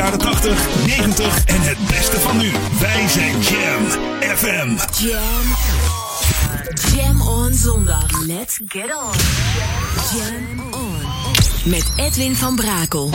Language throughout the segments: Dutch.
jaren 80, 90 en het beste van nu. Wij zijn Jam FM. Jam. Jam on zondag. Let's get on. Jam on. Met Edwin van Brakel.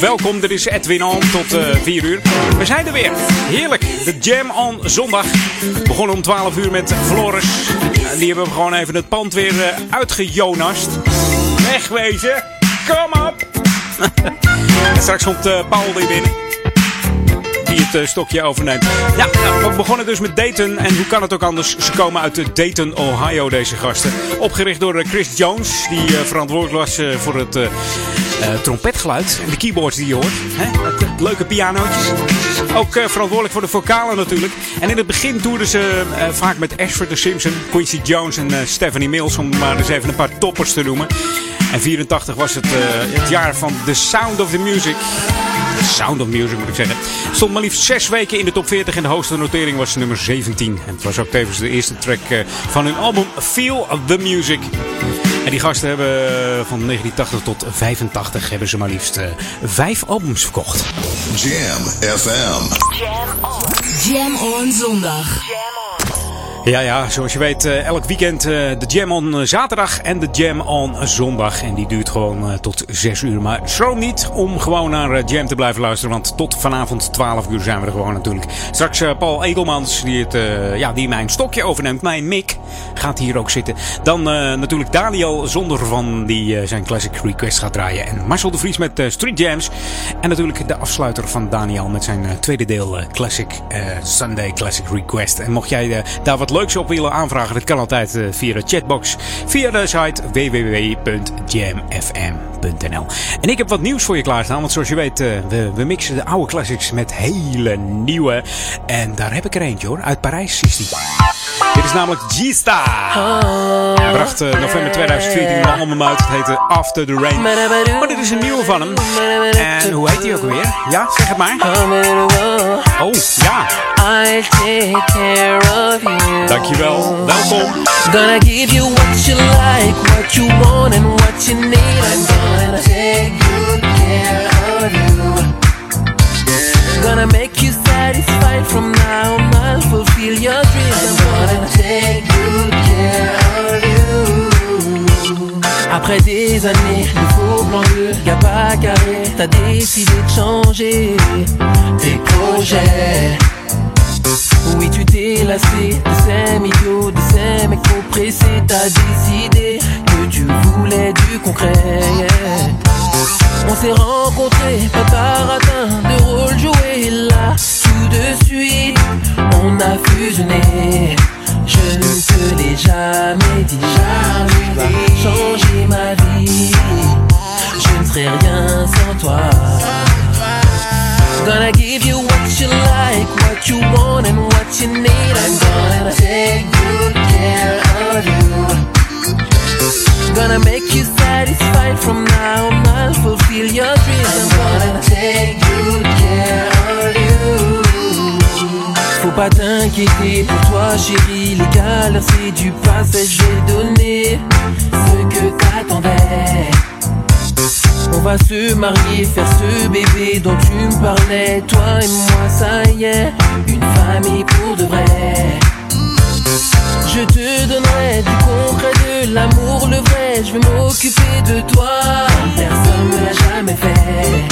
Welkom, dit is Edwin On tot uh, eh, 4 uur. We zijn er weer. Heerlijk. De Jam on zondag. Begonnen om 12 uur met Floris. Die hebben we gewoon even het pand weer uh, uitgejonast. Wegwezen. Kom op. en straks komt uh, Paul weer binnen die het stokje overneemt. Ja, nou, we begonnen dus met Dayton. En hoe kan het ook anders? Ze komen uit Dayton, Ohio, deze gasten. Opgericht door Chris Jones, die verantwoordelijk was voor het trompetgeluid en de keyboards die je hoort. Hè? Leuke pianootjes. Ook verantwoordelijk voor de vocalen natuurlijk. En in het begin toerden ze vaak met Ashford de Simpson, Quincy Jones en Stephanie Mills, om maar eens even een paar toppers te noemen. En 84 was het, het jaar van The Sound of the Music. Sound of Music moet ik zeggen. Stond maar liefst zes weken in de top 40 en de hoogste notering was nummer 17. En het was ook tevens de eerste track eh, van hun album Feel the Music. En die gasten hebben eh, van 1980 tot 85 hebben ze maar liefst uh, vijf albums verkocht. Jam FM. Jam on. Jam on zondag. Ja, ja, zoals je weet, eh, elk weekend uh, de Jam on eh, zaterdag en de Jam on zondag. En die duurt gewoon tot 6 uur. Maar schroom niet om gewoon naar Jam te blijven luisteren. Want tot vanavond 12 uur zijn we er gewoon natuurlijk. Straks Paul Egelmans, die, het, ja, die mijn stokje overneemt, mijn mic, gaat hier ook zitten. Dan natuurlijk Daniel Zonder van die zijn Classic Request gaat draaien. En Marcel de Vries met Street Jams. En natuurlijk de afsluiter van Daniel met zijn tweede deel Classic Sunday Classic Request. En mocht jij daar wat leuks op willen aanvragen, dat kan altijd eh, via de chatbox. Via de site www.jamfm.nl. En ik heb wat nieuws voor je klaarstaan. Want zoals je weet, eh, we, we mixen de oude classics met hele nieuwe. En daar heb ik er eentje hoor. Uit Parijs is die. Dit is namelijk G-Star. Hij bracht uh, november 2014 een album uit. Het heette After the Rain. Maar dit is een nieuwe van hem. En hoe heet hij ook weer? Ja, zeg het maar. Oh, ja. I'll take care of you. Dankjewel. Welkom. Gonna give you what you like, what you want and what you need. I'm gonna take good care of you. Gonna make you satisfied from now on. I'll fulfill your dreams. I'm gonna take good care of you. Après des années de faux blancs bleus, y'a pas carré, t'as décidé de changer tes projets. Oui, tu t'es lassé de ces idiots, de ces mecs oppressés. T'as décidé que tu voulais du concret. On s'est rencontrés, pas par atteint de rôle joué. Là, tout de suite, on a fusionné. Je ne te l'ai jamais dit, jamais dit. changer ma vie. Je ne serai rien sans toi. Gonna give you what you like, what you want, and what you need. I'm gonna take good care of you. Gonna make you satisfied from now on. I'll fulfill your dreams. I'm gonna take good care of you. Faut pas t'inquiéter pour toi, chérie. Les c'est du passé. J'ai donné ce que t'attendais. On va se marier, faire ce bébé dont tu me parlais. Toi et moi, ça y est, une famille pour de vrai. Je te donnerai du concret, de l'amour, le vrai. Je vais m'occuper de toi. Personne ne l'a jamais fait.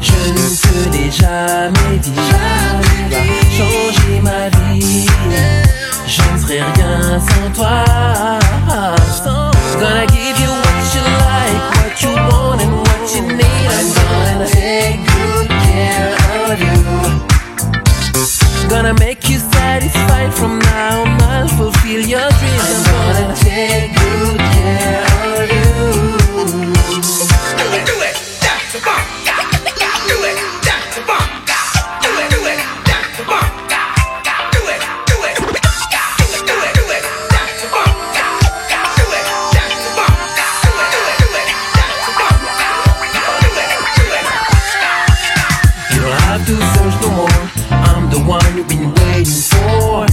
Je ne te l'ai jamais dit. Jamais changer ma vie. Je ne serai rien sans toi. Gonna give you what you like, what you want I'm gonna take good care of you. Gonna make you satisfied from now on. I'll fulfill your dreams. I'm gonna take good care of you. Do it, do it. Do it, the one you've been waiting for.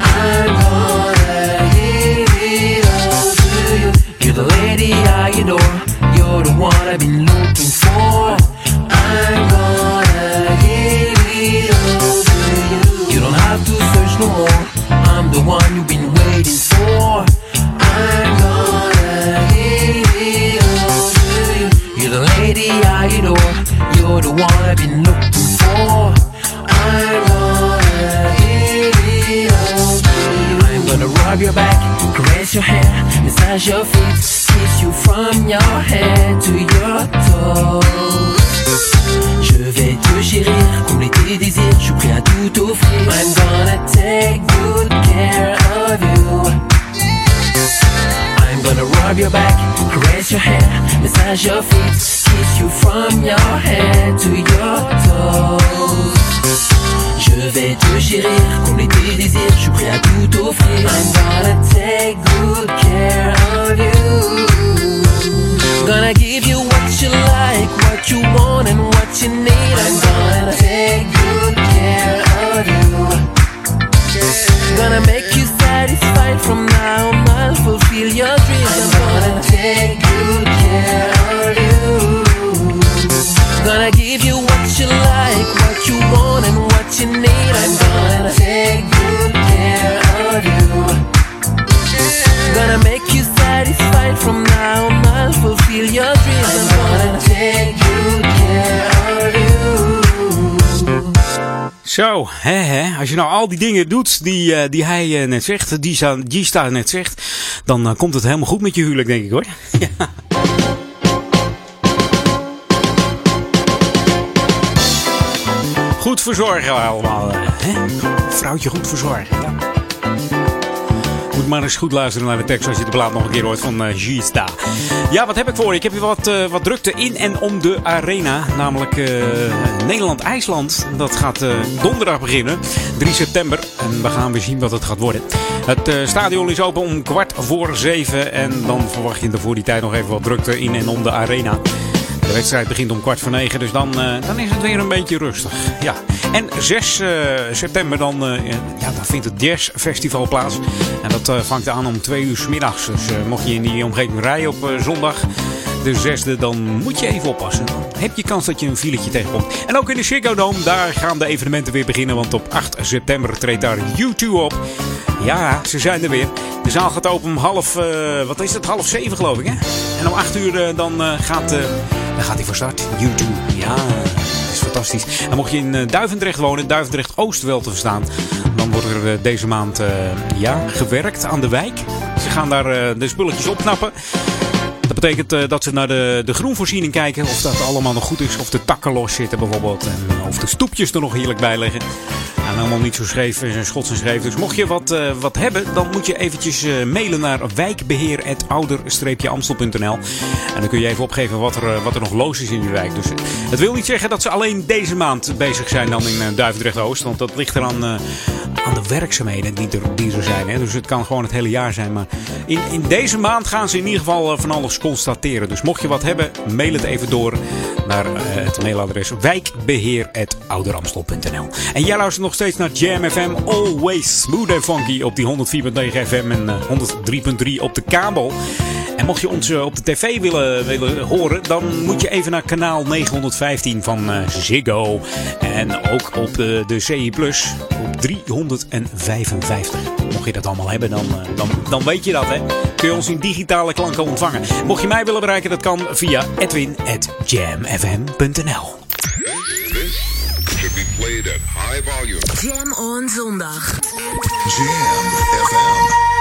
I'm gonna give it all to you. You're the lady I adore. You're the one I've been looking your back, caress your hair, massage your feet, kiss you from your head to your toes. Je vais te chérir, combler tes désirs, je suis prêt à tout offrir. I'm gonna take good care of you. I'm gonna rub your back, caress your hair, massage your feet, kiss you from your head to your toes. Je vais te chérir, combler tes désirs, je suis prêt à tout offrir. I'm gonna take good care of you. Gonna give you what you like, what you want Als je nou al die dingen doet die, eh, die hij eh, net zegt, die G-Star net zegt, dan eh, komt het helemaal goed met je huwelijk, denk ik hoor. Ja. Goed verzorgen allemaal. Hè? Vrouwtje goed verzorgen. Ja. Maar eens goed luisteren naar de tekst als je de plaat nog een keer hoort van eh G-Sta. Ja, wat heb ik voor? Ik heb hier wat, eh, wat drukte in en om de arena. Namelijk eh, Nederland-IJsland. Dat gaat donderdag beginnen, 3 september. En we gaan weer zien wat het gaat worden. Het stadion is open om kwart voor zeven. En dan verwacht je er voor die tijd nog even wat drukte in en om de arena. De wedstrijd begint om kwart voor negen, dus dan, eh, dan is het weer een beetje rustig. Ja. En 6 eh, september dan, eh, ja, dan vindt het Jazz Festival plaats. En dat vangt aan om twee uur 's middags. Dus mocht je in die omgeving rijden op zondag, de zesde, dan moet je even oppassen. Heb je kans dat je een filetje tegenkomt. En ook in de Ziggo Dome, daar gaan de evenementen weer beginnen. Want op 8 september treedt daar U2 op. Ja, ze zijn er weer. De zaal gaat open om half, eh, wat is het, half zeven geloof ik hè? En om 8 uur eh, dan, eh, gaat, dan gaat hij van start. U2, ja, dat is fantastisch. En mocht je in Duivendrecht wonen, Duivendrecht Oost wel te verstaan, dan wordt er deze maand ja, gewerkt aan de wijk. Ze gaan daar de spulletjes opknappen. Dat betekent eh, dat ze naar de, de groenvoorziening kijken. Of dat allemaal nog goed is. Of de takken los zitten bijvoorbeeld. En eh, of de stoepjes er nog heerlijk bij liggen. En allemaal niet zo scheef en schots en schreef. Dus mocht je wat, eh, wat hebben, dan moet je eventjes mailen naar wijkbeheer.ouder-amstel.nl En dan kun je even opgeven wat er, wat er nog los is in je wijk. Dus het wil niet zeggen dat ze alleen deze maand bezig zijn dan in Duivendrecht-Oost. Want dat ligt eraan aan de werkzaamheden die er, die er zijn. Hè. Dus het kan gewoon het hele jaar zijn. Maar in, in deze maand gaan ze in ieder geval van alles constateren. Dus mocht je wat hebben, mail het even door naar eh, het mailadres wijkbeheer.ouderamstel.nl En jij luistert nog steeds naar Jam FM. Always smooth and funky op die 104.9 FM en eh, 103.3 op de kabel. En mocht je ons eh, op de tv willen, willen horen, dan moet je even naar kanaal 915 van eh, Ziggo. En ook op de, de CI Plus op 355. Mocht je dat allemaal hebben, dan, eh, dan, dan weet je dat, hè. Kun je ons in digitale klanken ontvangen. Mocht je mij willen bereiken, dat kan via edwin.jamfm.nl Should be played at high volume. Jam on zondag. Jam FM.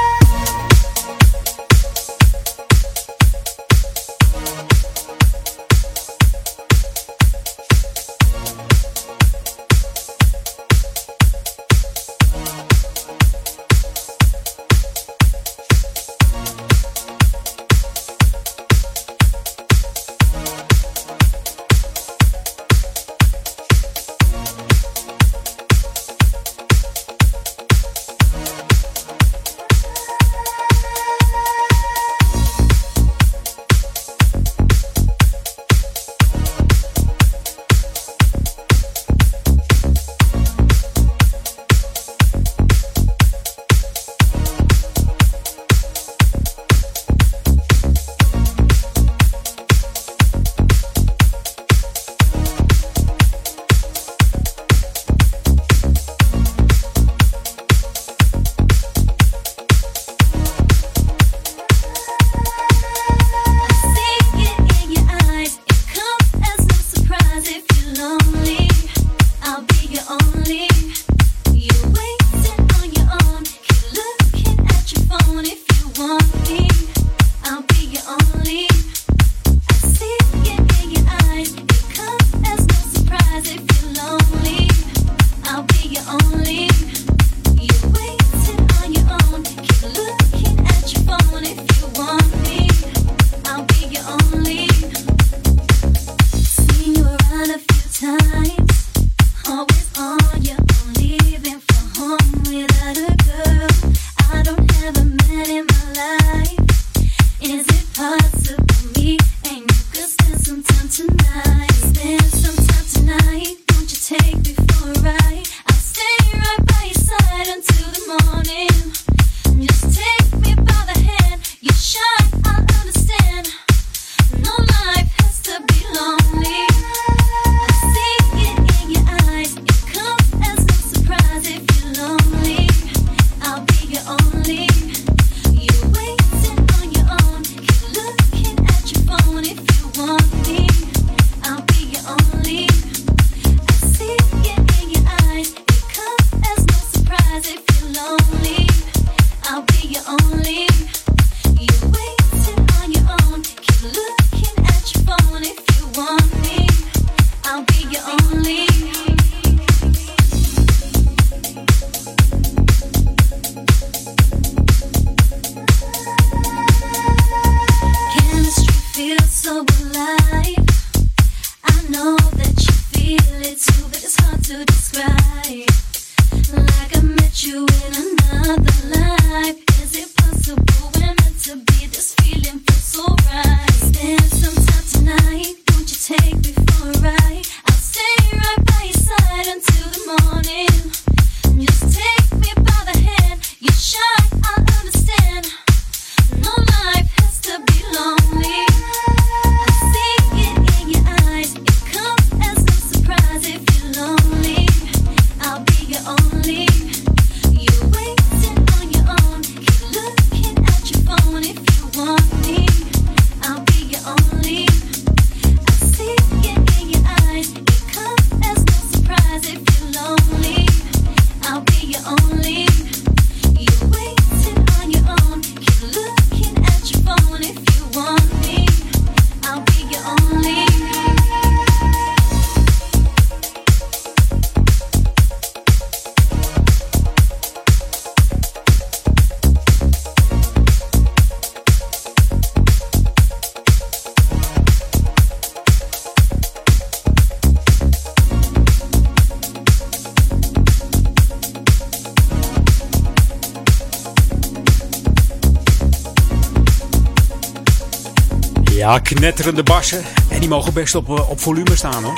Ja, knetterende bassen. En die mogen best op, eh, op volume staan hoor.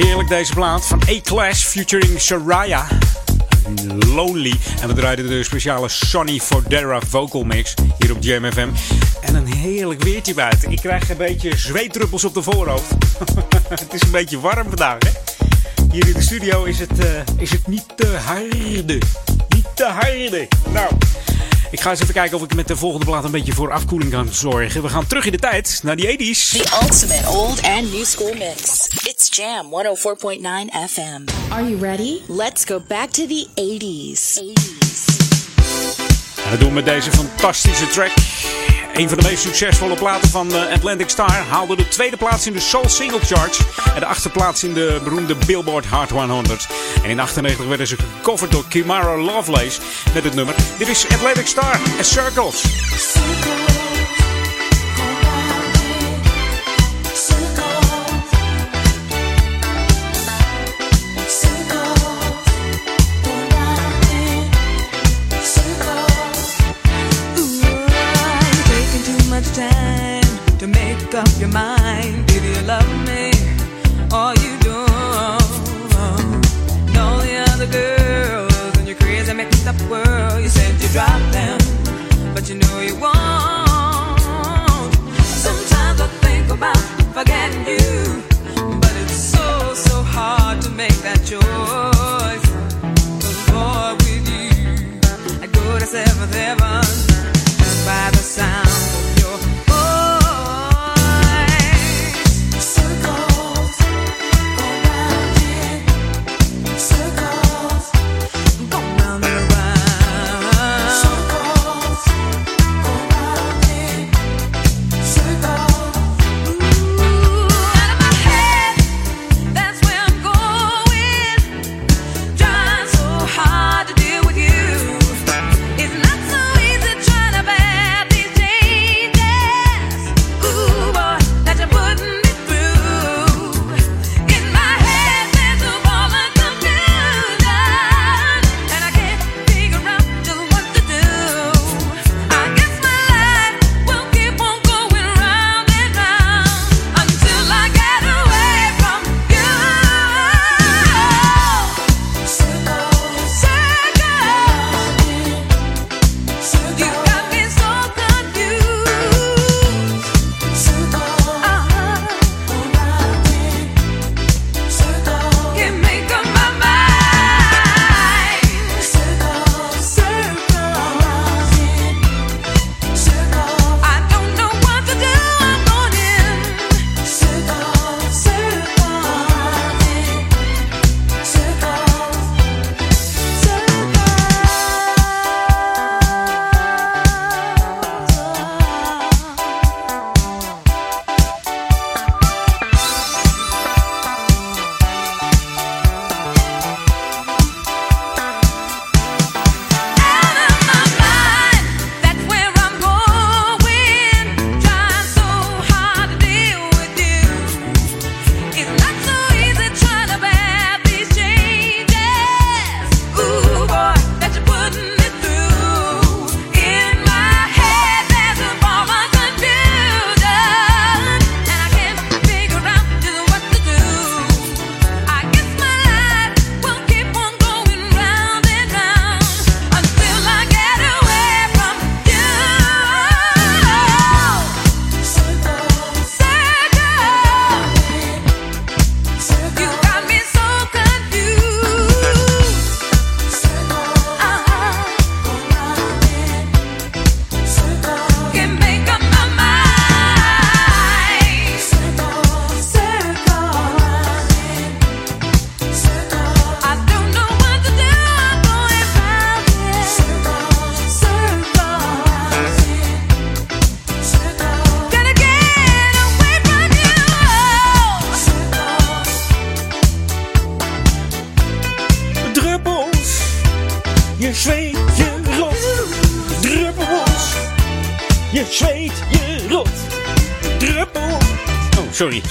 Heerlijk deze plaat van A-Class featuring Soraya. Lonely. En we draaiden de speciale Sonny Fodera vocal mix hier op Jam FM. En een heerlijk weertje buiten. Ik krijg een beetje zweetdruppels op de voorhoofd. het is een beetje warm vandaag hè. Hier in de studio is het, uh, is het niet te harde. Niet te harde. Nou... Ik ga eens even kijken of ik met de volgende plaat een beetje voor afkoeling kan zorgen. We gaan terug in de tijd naar die 80s. The ultimate old and new school mix. It's Jam 104.9 FM. Are you ready? Let's go back to the 80s. 80s. En dat doen we met deze fantastische track. Een van de meest succesvolle platen van eh, Atlantic Star haalde de tweede plaats in de Soul Single Charts en de achtste plaats in de beroemde Billboard Hot 100. En in 98 werden ze gecoverd door Kimara Lovelace met het nummer. Dit is Atlantic Star en Circles. About forgetting you,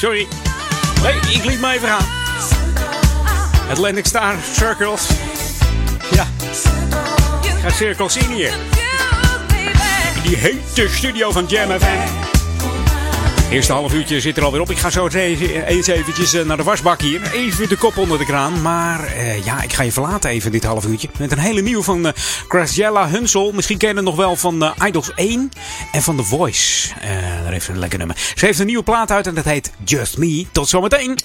sorry. Nee, ik liet me even gaan. Atlantic Star Circles. Ja, ga cirkels in hier. Die hete studio van Jam FM. Eerste half uurtje zit er alweer op. Ik ga zo eens eventjes eh, naar de wasbak hier. Even de kop onder de kraan. Maar uh, ja, ik ga je verlaten even dit half uurtje. Met een hele nieuwe van uh, Graciela Hunsel. Misschien ken je het nog wel van Idols 1 en van The Voice. daar heeft ze een lekker nummer. Ze heeft een nieuwe plaat uit en dat heet Just Me. Tot zometeen.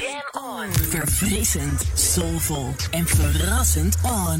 Jam on. Verfrissend, soulvol en verrassend on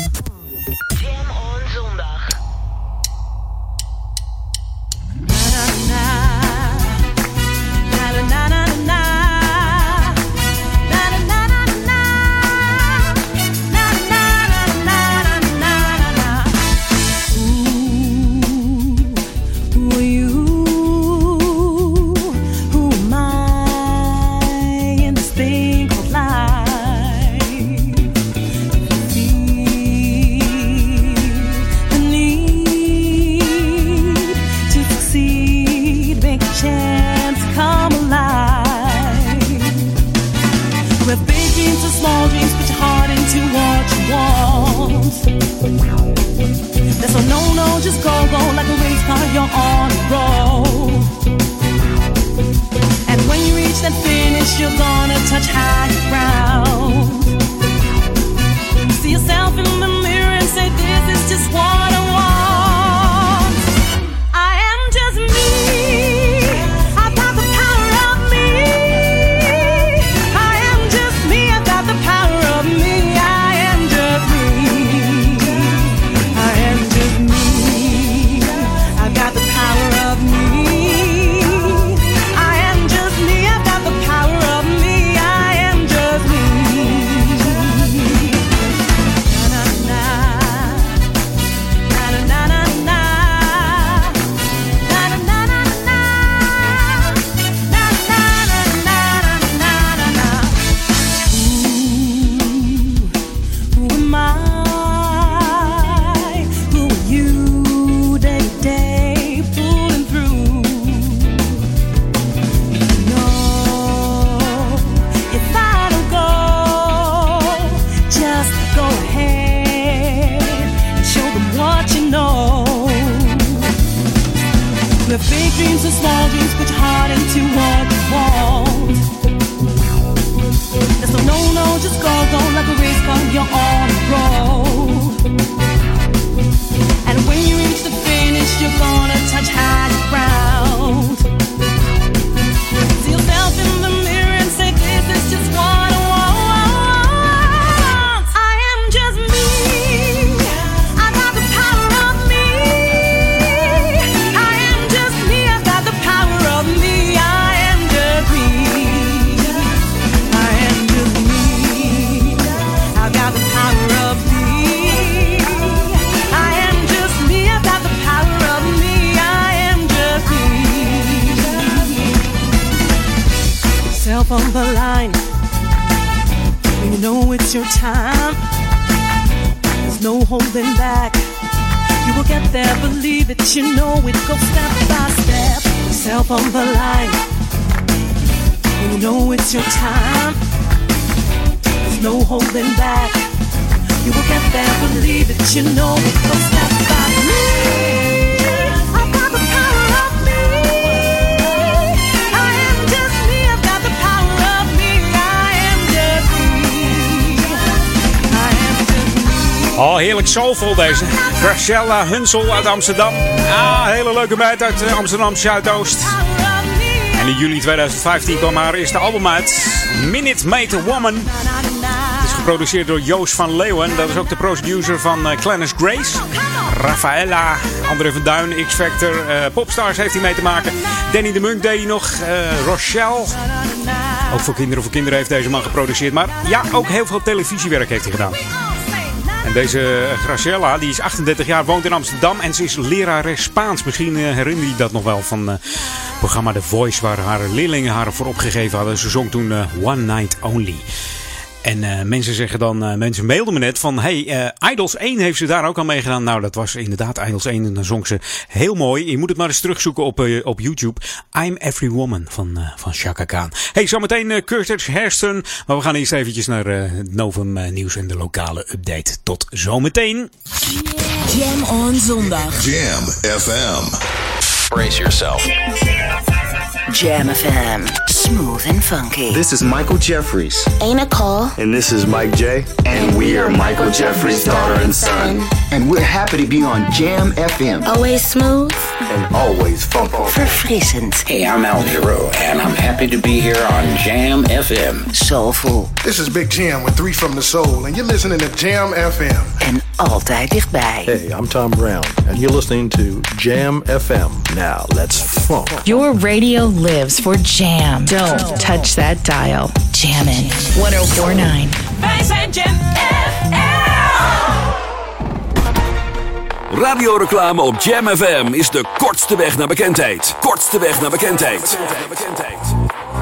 Graciela Hunsel uit Amsterdam. Ah, hele leuke meid uit eh, Amsterdam Zuidoost. En in juli 2015 kwam haar eerste album uit. Minute Made Woman. Het is geproduceerd door Joost van Leeuwen. Dat is ook de producer van uh, Glennis Grace. Rafaela, André van Duin, X-Factor, eh, Popstars heeft hij mee te maken. Danny de Munk deed hij nog. eh, Rochelle. Ook voor kinderen voor kinderen heeft deze man geproduceerd. Maar ja, ook heel veel televisiewerk heeft hij gedaan. En deze eh, Graciela, die is 38 jaar, woont in Amsterdam en ze is lerares Spaans. Misschien eh, herinner je dat nog wel van eh, het programma The Voice, waar haar leerlingen haar voor opgegeven hadden. Ze zong toen eh, One Night Only. En eh, mensen zeggen dan, eh, mensen mailden me net van, hey, eh, Idols 1 heeft ze daar ook aan meegedaan. Nou, dat was inderdaad Idols 1 en dan zong ze heel mooi. Je moet het maar eens terugzoeken op, eh, op YouTube. I'm Every Woman van, eh, van Chaka Khan. Hey, zometeen uh, Curtis Hairston. Maar we gaan eerst eventjes naar eh, het Novum nieuws en de lokale update. Tot zometeen. Jam on zondag. Jam FM. Brace yourself. Jam FM. Smooth and funky. This is Michael Jeffries. Ain't Nicole. And this is Mike J. And we are Michael Jeffries' daughter and son. And we're happy to be on Jam FM. Always smooth. And always funky. Verfrissend. Hey, I'm Al Giro, and I'm happy to be here on Jam FM. Soulful. This is Big Jam with Three from the Soul, and you're listening to Jam FM. En altijd dichtbij. Hey, I'm Tom Brown, and you're listening to Jam FM. Now, let's funk. Your radio lives for Jam. Don't touch that dial. Jammin' 1049. Wij zijn Jam Radioreclame op Jam FM is de kortste weg naar bekendheid. Kortste weg naar bekendheid.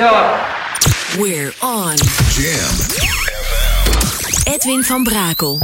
Up. We're on. Jam. Edwin van Brakel.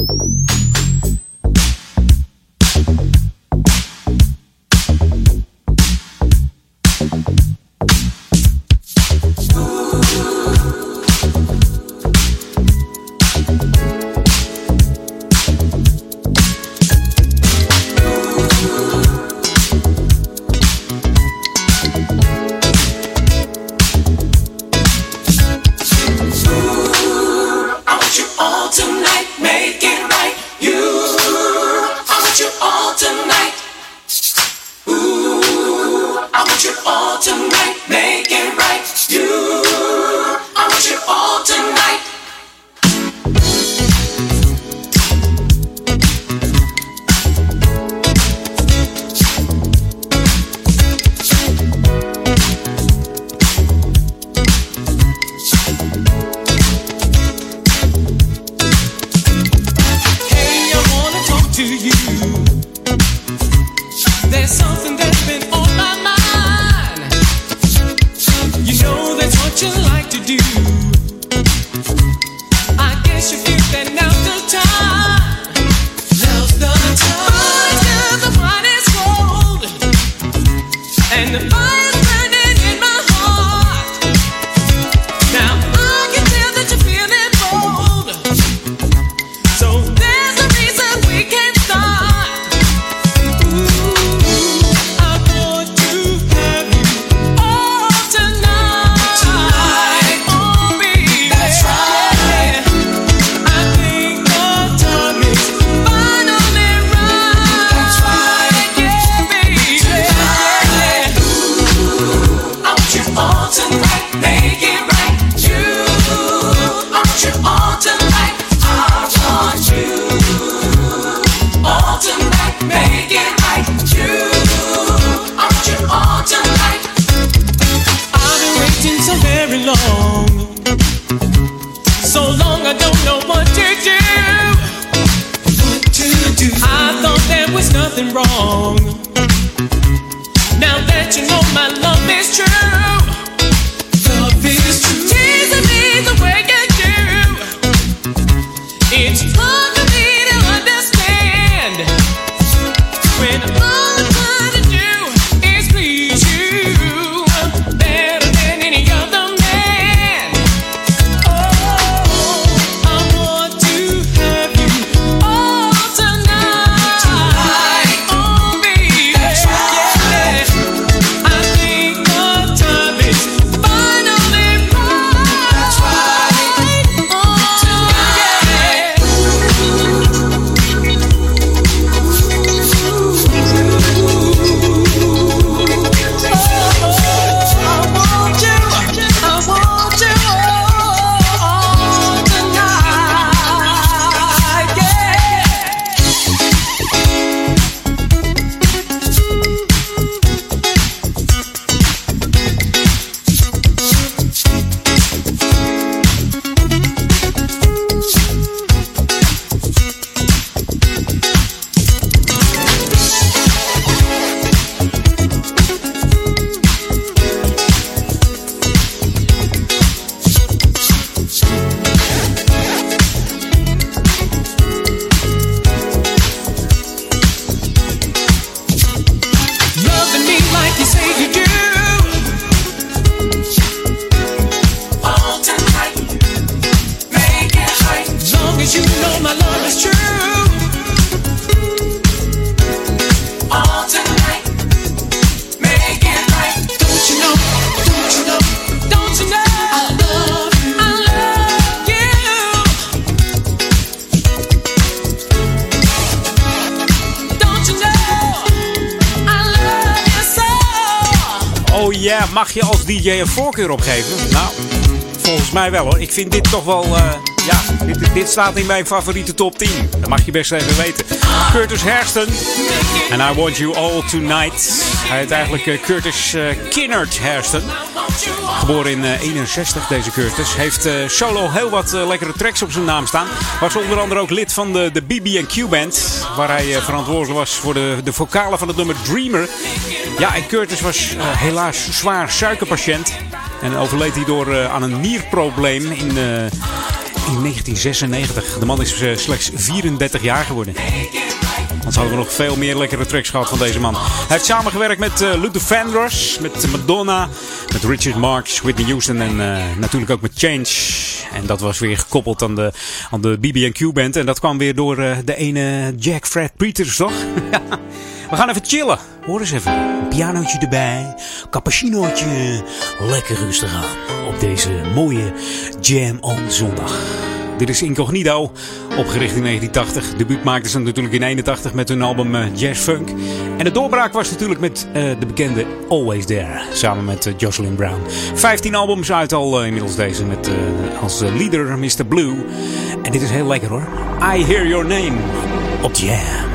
DJ een voorkeur opgeven? Nou, volgens mij wel hoor. Ik vind dit toch wel, uh, ja, dit, dit, staat in mijn favoriete top 10. Dat mag je best even weten. Curtis Hairston. And I Want You All Tonight. Hij heet eigenlijk uh, Curtis uh, Kinnert Hairston. Geboren in 61, deze Curtis. Heeft solo heel wat lekkere tracks op zijn naam staan. Was onder andere ook lid van de, de BB&Q Band. Waar hij verantwoordelijk was voor de, de vocalen van het nummer Dreamer. Ja, en Curtis was helaas zwaar suikerpatiënt. En overleed hij door uh, aan een nierprobleem in, uh, in 1996. De man is slechts 34 jaar geworden. Anders hadden we nog veel meer lekkere tracks gehad van deze man. Hij heeft samengewerkt met uh, Luther Vandross, met Madonna, met Richard Marx, Whitney Houston en natuurlijk ook met Change. En dat was weer gekoppeld aan de, aan de BB&Q band. En dat kwam weer door de ene Jack Fred Peters, toch? We gaan even chillen. Hoor eens even. Pianootje erbij. Cappuccinootje. Lekker rustig aan. Op deze mooie Jam on Zondag. Dit is Incognito, opgericht in 1980. Debuut maakten ze natuurlijk in 81 met hun album uh, Jazz Funk. En de doorbraak was natuurlijk met uh, de bekende Always There, samen met uh, Jocelyn Brown. 15 albums uit al inmiddels deze, met als leader Mr. Blue. En dit is heel lekker hoor. I Hear Your Name op Jam.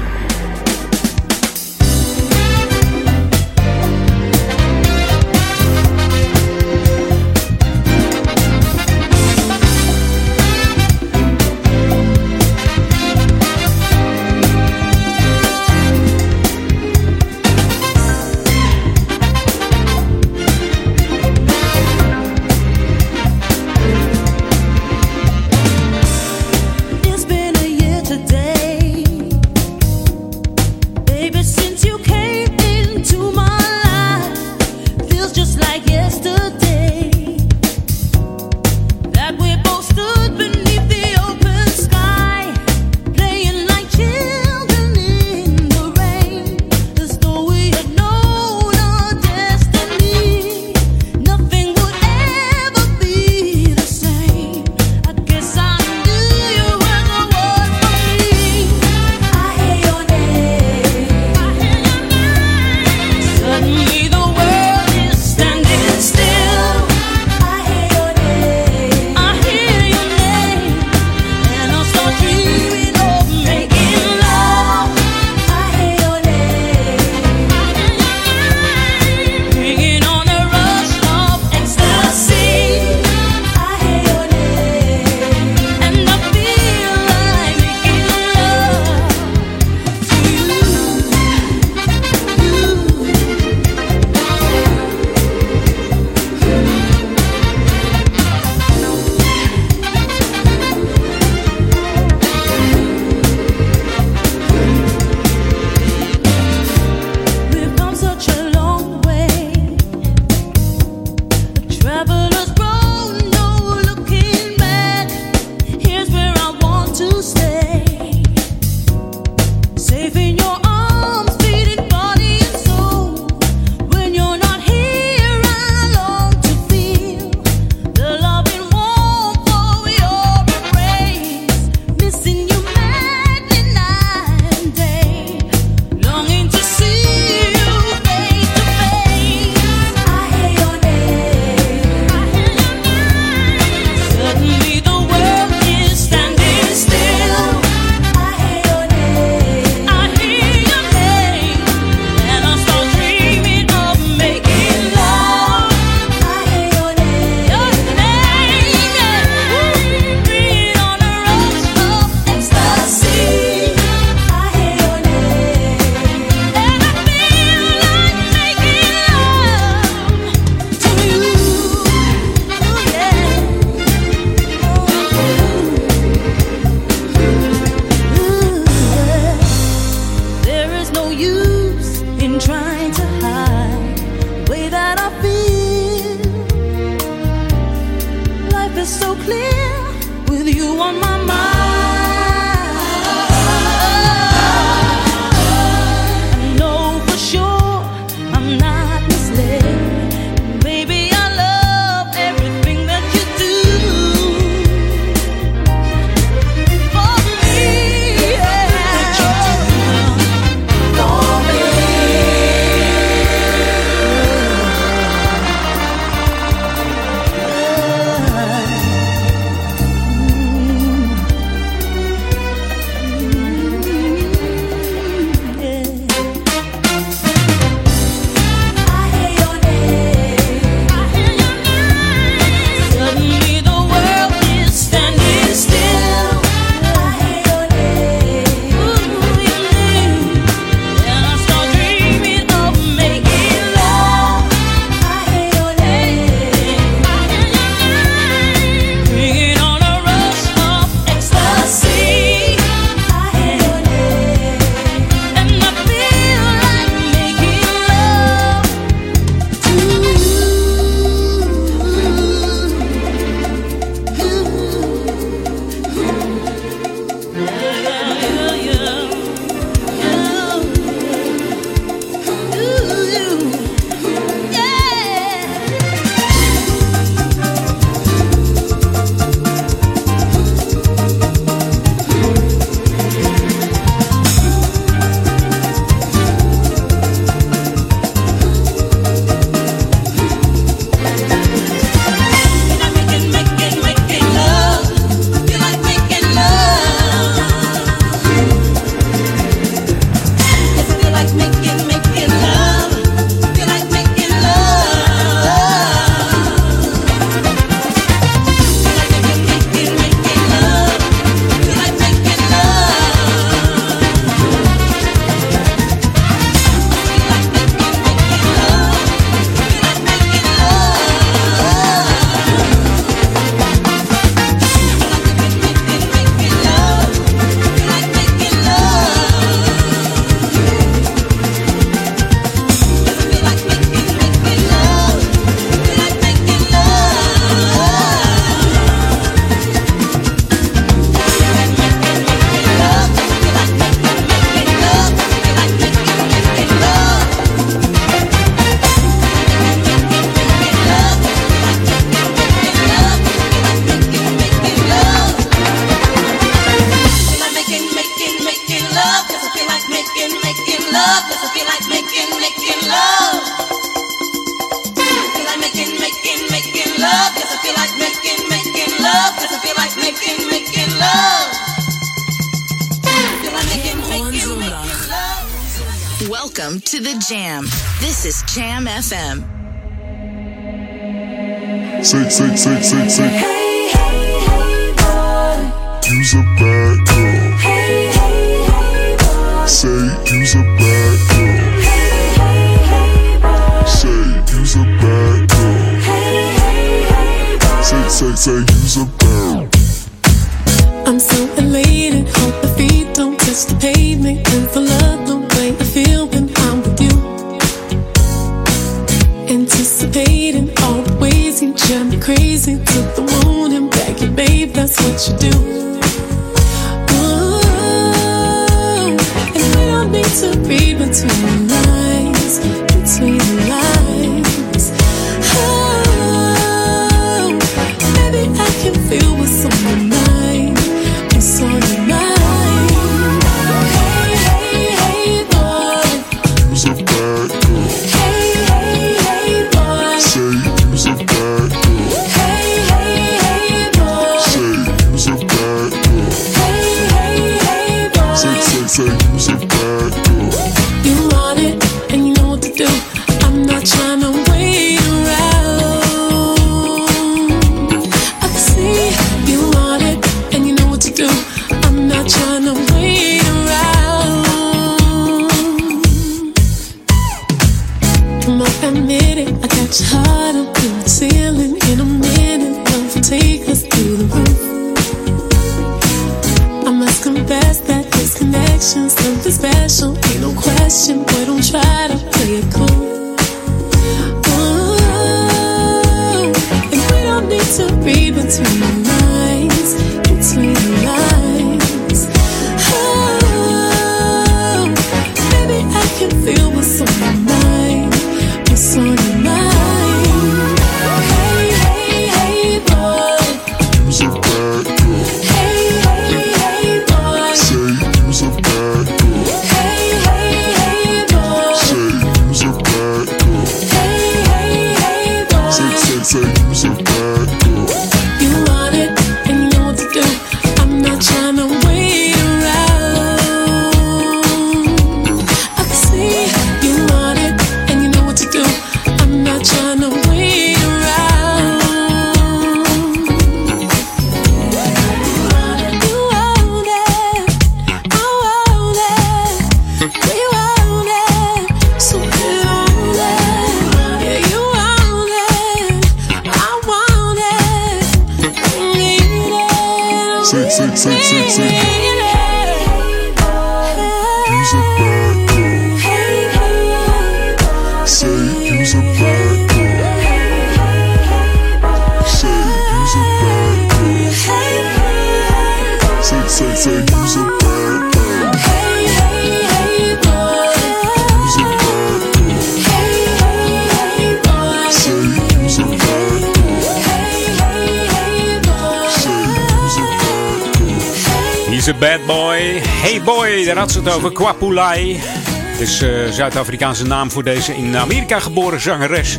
Kwapulai. Het is eh, Zuid-Afrikaanse naam voor deze in Amerika geboren zangeres.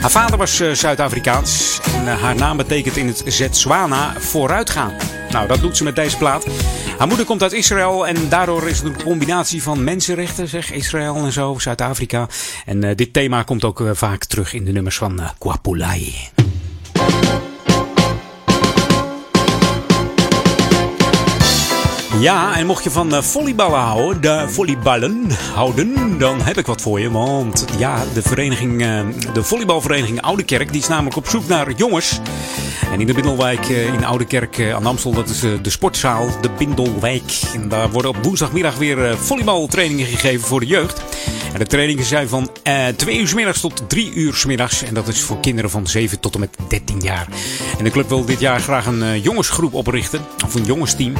Haar vader was eh, Zuid-Afrikaans en eh, haar naam betekent in het Zetswana vooruitgaan. Nou, dat doet ze met deze plaat. Haar moeder komt uit Israël en daardoor is het een combinatie van mensenrechten, zeg Israël en zo, Zuid-Afrika. En dit thema komt ook vaak terug in de nummers van Kwapulai. Ja, en mocht je van eh, volleyballen houden, de volleyballen houden, dan heb ik wat voor je. Want ja, de, vereniging, eh, de volleybalvereniging Oude Kerk, die is namelijk op zoek naar jongens. En in de Bindelwijk eh, in Oude Kerk eh, aan Amstel, dat is de sportzaal, de Bindelwijk. En daar worden op woensdagmiddag weer volleybaltrainingen gegeven voor de jeugd. En de trainingen zijn van eh 2 uur 's middags tot 3 uur 's middags. En dat is voor kinderen van 7 tot en met 13 jaar. En de club wil dit jaar graag een jongensgroep oprichten. Of een jongensteam.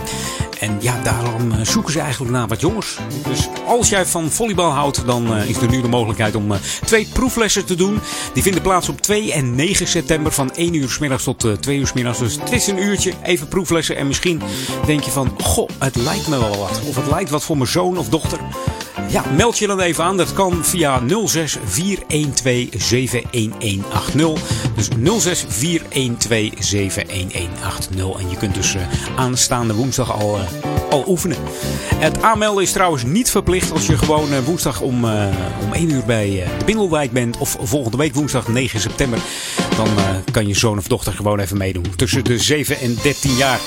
En ja, daarom eh, zoeken ze eigenlijk naar wat jongens. Dus als jij van volleybal houdt, dan eh, is er nu de mogelijkheid om eh, twee proeflessen te doen. Die vinden plaats op 2 en 9 september van 1 uur 's middags tot eh, 2 uur 's middags. Dus het is een uurtje, even proeflessen. En misschien denk je van, goh, het lijkt me wel wat. Of het lijkt wat voor mijn zoon of dochter. Ja, meld je dan even aan. Dat kan via 06 412 71180. Dus 06 412 71180. En je kunt dus eh, aanstaande woensdag al, eh, al oefenen. Het aanmelden is trouwens niet verplicht als je gewoon eh, woensdag om, om 1 uur bij de Bindelwijk bent. Of volgende week woensdag 9 september. Dan kan je zoon of dochter gewoon even meedoen. Tussen de 7 en 13 jaar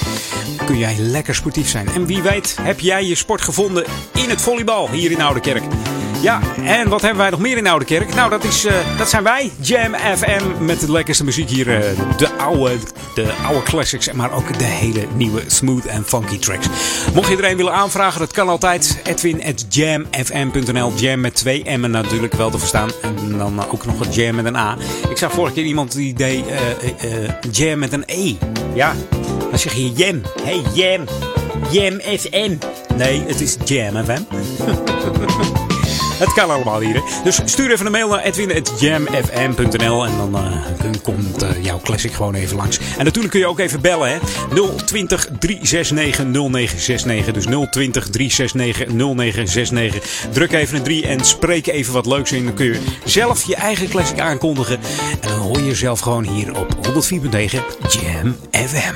kun jij lekker sportief zijn. En wie weet heb jij je sport gevonden in het volleybal hier in Oudekerk. Ja, en wat hebben wij nog meer in Oudekerk? Nou, dat, is, eh, dat zijn wij. Jam FM met de lekkerste muziek hier. eh, de, oude, de oude classics, maar ook de hele nieuwe smooth en funky tracks. Mocht je er een willen aanvragen, dat kan altijd. Edwin at jamfm.nl. Jam met twee M'en natuurlijk wel te verstaan. En dan ook nog een jam met een A. Ik zag vorige keer iemand die deed eh, jam met een E. Ja, dan zeg je jam. Hey jam. Jam FM. Nee, het is Jam FM. Het kan allemaal hier. Dus stuur even een mail naar edwin.jamfm.nl en dan uh, komt uh, jouw classic gewoon even langs. En natuurlijk kun je ook even bellen. Hè? 020 369 0969. Dus 020 369 0969. Druk even een 3 en spreek even wat leuks in. Dan kun je zelf je eigen classic aankondigen. En dan hoor je jezelf gewoon hier op 104.9 Jam FM.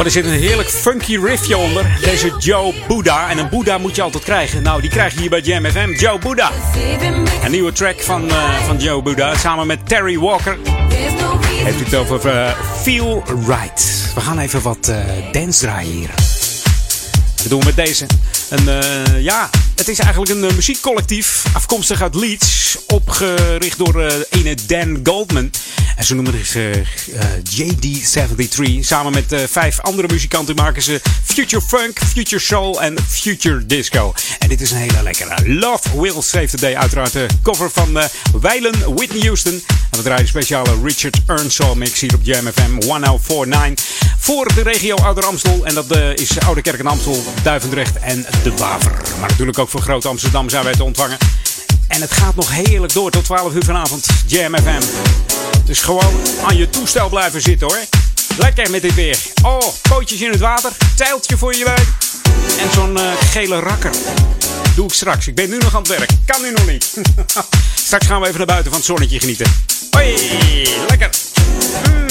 Oh, er zit een heerlijk funky riffje onder. Deze Joe Buddha. En een Buddha moet je altijd krijgen. Nou, die krijg je hier bij Jam FM. Joe Buddha. Een nieuwe track van, eh, van Joe Buddha. Samen met Terry Walker. Heeft het over eh, Feel Right. We gaan even wat eh, dance draaien hier. Dat doen we met deze. Een, ja, het is eigenlijk een eh, muziekcollectief. Afkomstig uit Leeds. Opgericht door eh ene Dan Goldman. En ze noemen zich eh, JD73. Samen met eh, vijf andere muzikanten maken ze Future Funk, Future Soul en Future Disco. En dit is een hele lekkere. Love Will Save the Day. Uiteraard de cover van eh Weilen Whitney Houston. En we draaien een speciale Richard Earnshaw mix hier op Jam FM 1049. Voor de regio Ouder Amstel. En dat is Oude Kerk en Amstel, Duivendrecht en De Waver. Maar natuurlijk ook voor Groot Amsterdam zijn wij te ontvangen. En het gaat nog heerlijk door tot 12 uur vanavond. Jam FM. Dus gewoon aan je toestel blijven zitten hoor. Lekker met dit weer. Oh, pootjes in het water, zeiltje voor je buik. En zo'n eh, gele rakker. Doe ik straks. Ik ben nu nog aan het werk. Kan nu nog niet. straks gaan we even naar buiten van het zonnetje genieten. Hoi, lekker. Mm.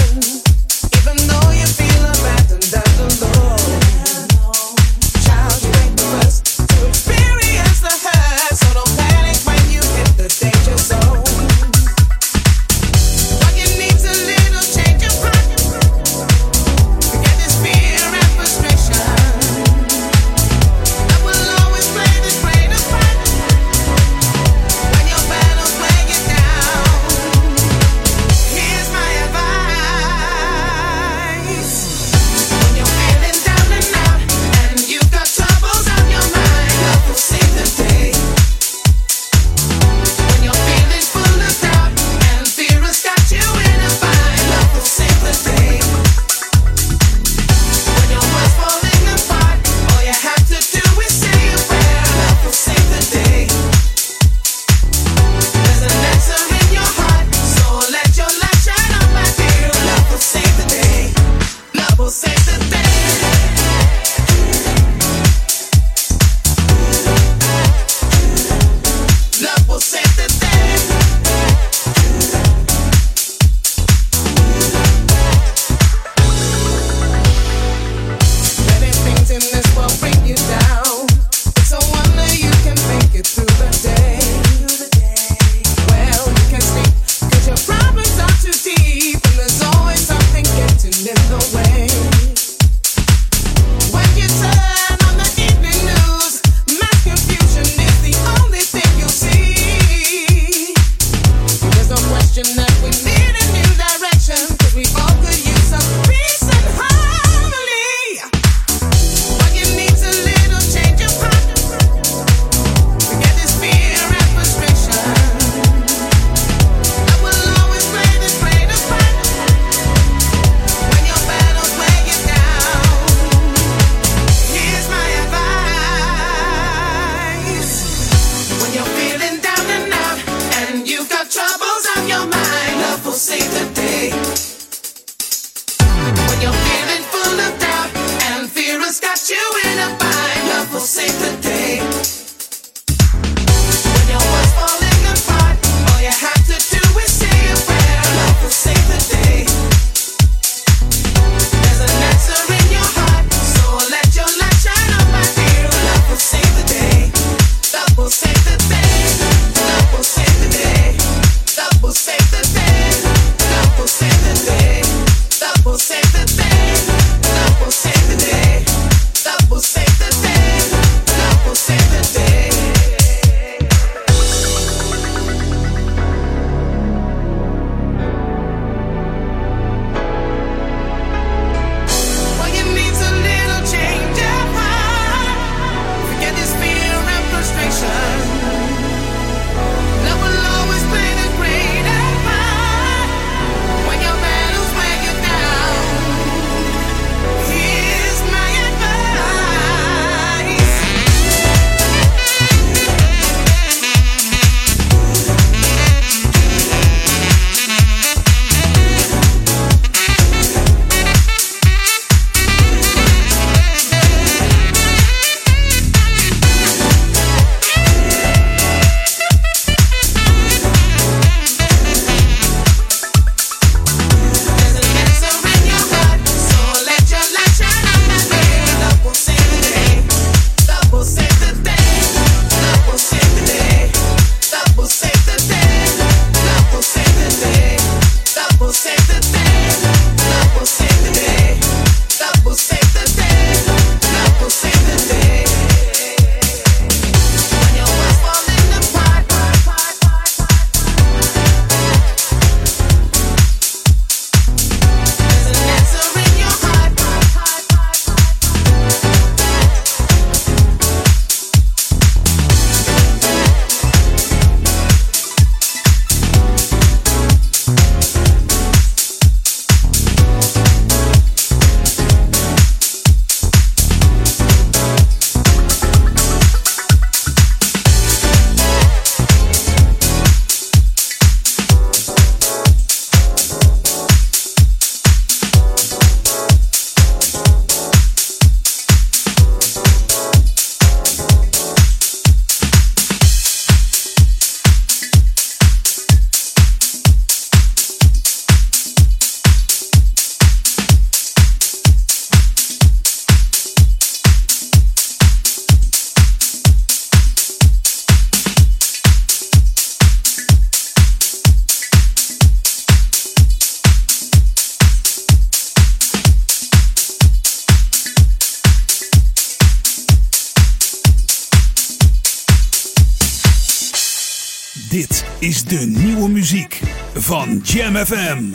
Jam FM.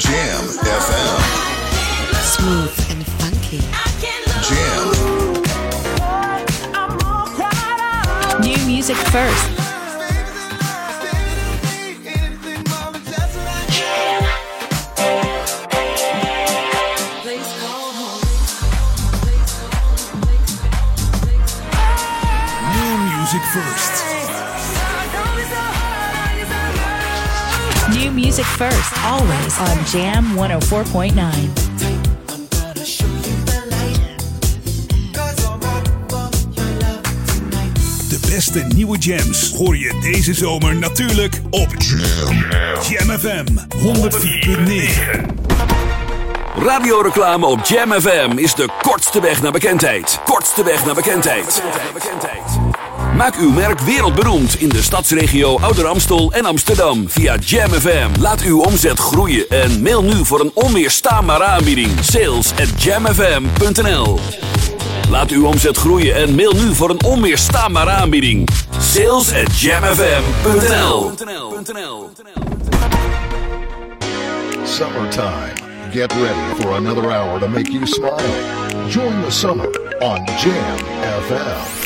Jam FM. Smooth and funky. Jam. New music first. New music first. First. Always on Jam 104.9. De beste nieuwe jams hoor je deze zomer natuurlijk op Jam, Jam FM 104.9. Radioreclame op Jam FM is de kortste weg naar bekendheid. Kortste weg naar bekendheid. Maak uw merk wereldberoemd in de stadsregio Ouder Amstel en Amsterdam via Jam FM. Laat uw omzet groeien en mail nu voor een onweerstaanbare aanbieding. Sales at jamfm.nl Laat uw omzet groeien en mail nu voor een onweerstaanbare aanbieding. Sales at jamfm.nl Summertime. Get ready for another hour to make you smile. Join the summer on Jam FM.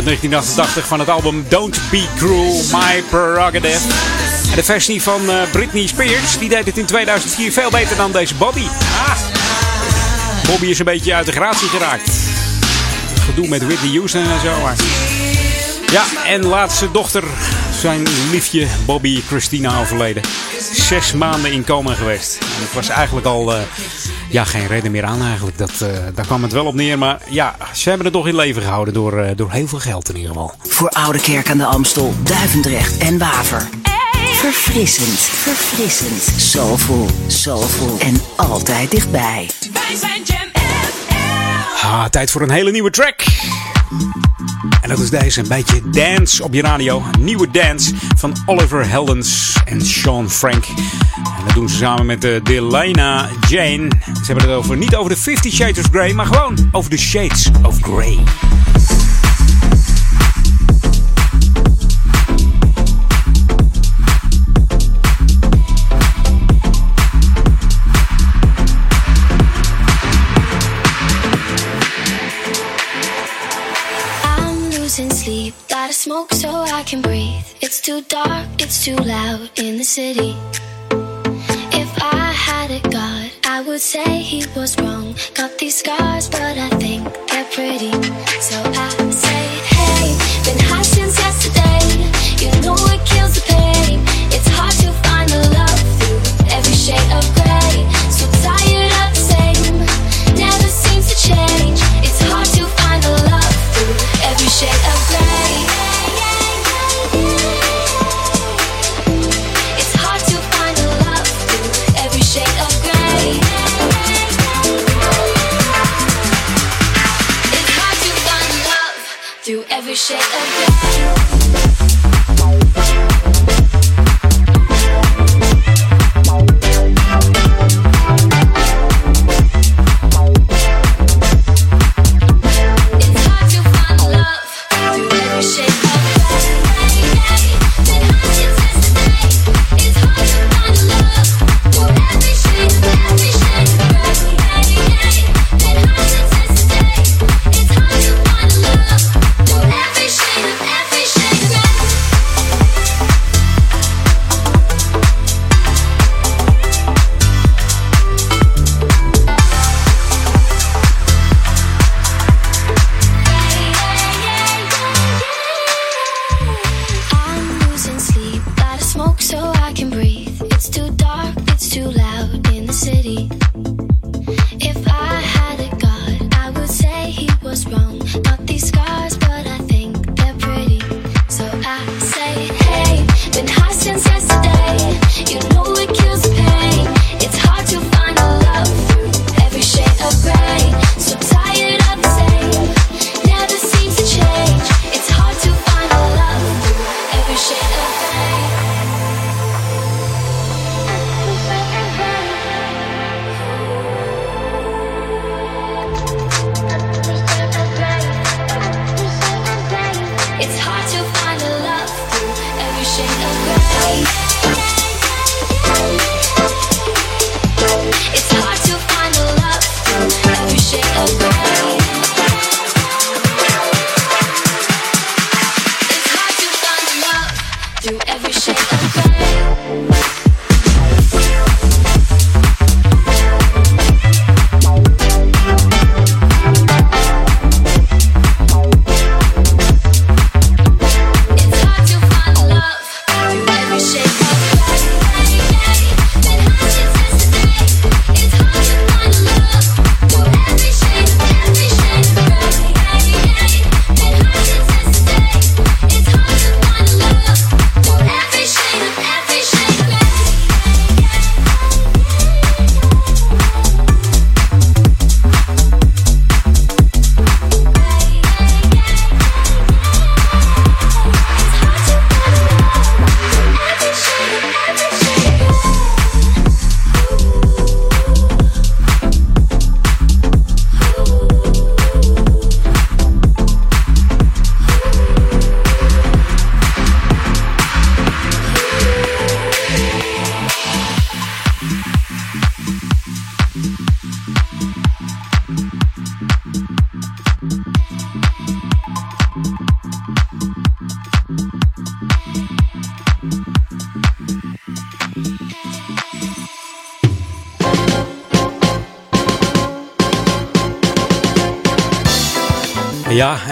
Uit 1988 van het album Don't Be Cruel, My Prerogative. De versie van eh, Britney Spears, die deed het in 2004 veel beter dan deze Bobby. Ah. Bobby is een beetje uit de gratie geraakt. Gedoe met Whitney Houston en zo. Ja, en laatste dochter, zijn liefje Bobby Christina overleden. Zes maanden in coma geweest. En het was eigenlijk al eh, ja, geen reden meer aan eigenlijk. Dat, eh, daar kwam het wel op neer. Maar ja, ze hebben het toch in leven gehouden door, eh, door heel veel geld in ieder geval. Voor Oude Kerk aan de Amstel, Duivendrecht en Waver. Verfrissend, verfrissend, soulful, soulful en altijd dichtbij. Wij zijn Jam Ah, tijd voor een hele nieuwe track. En dat is deze, een beetje dance op je radio. Nieuwe dance van Oliver Heldens en Sean Frank. En dat doen ze samen met de Delana Jane. Ze hebben het over, niet over de Fifty Shades of Grey, maar gewoon over de Shades of Grey. Too dark, it's too loud in the city. If I had a god, I would say he was wrong. Got these scars, but I think they're pretty.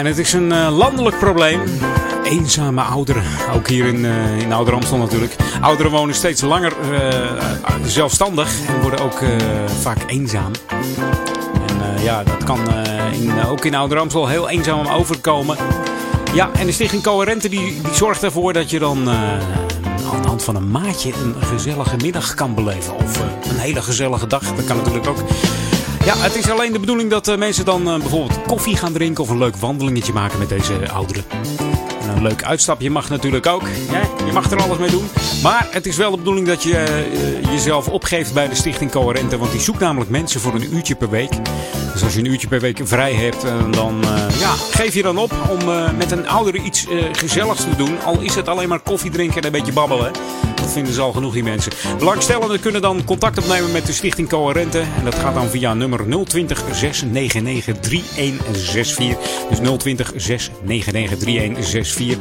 Het is een eh, landelijk probleem. Eenzame ouderen, ook hier in, eh in Ouder Amstel natuurlijk. Ouderen wonen steeds langer eh, zelfstandig en worden ook vaak eenzaam. En ja, dat kan in, ook in Ouder Amstel heel eenzaam overkomen. Ja, en de Stichting Coherente die, die zorgt ervoor dat je dan aan de hand van een maatje een gezellige middag kan beleven. Of een hele gezellige dag, dat kan natuurlijk ook. Ja, het is alleen de bedoeling dat eh, mensen dan eh, bijvoorbeeld koffie gaan drinken of een leuk wandelingetje maken met deze ouderen. En een leuk uitstapje mag natuurlijk ook. Ja, je mag er alles mee doen. Maar het is wel de bedoeling dat je eh, jezelf opgeeft bij de Stichting Coherente. Want die zoekt namelijk mensen voor een uurtje per week. Dus als je een uurtje per week vrij hebt, dan ja, geef je dan op om met een oudere iets gezelligs te doen. Al is het alleen maar koffie drinken en een beetje babbelen. Vinden ze al genoeg, die mensen. Belangstellenden kunnen dan contact opnemen met de Stichting Coherente. En dat gaat dan via nummer 020 699 3164. Dus 020 699 3164.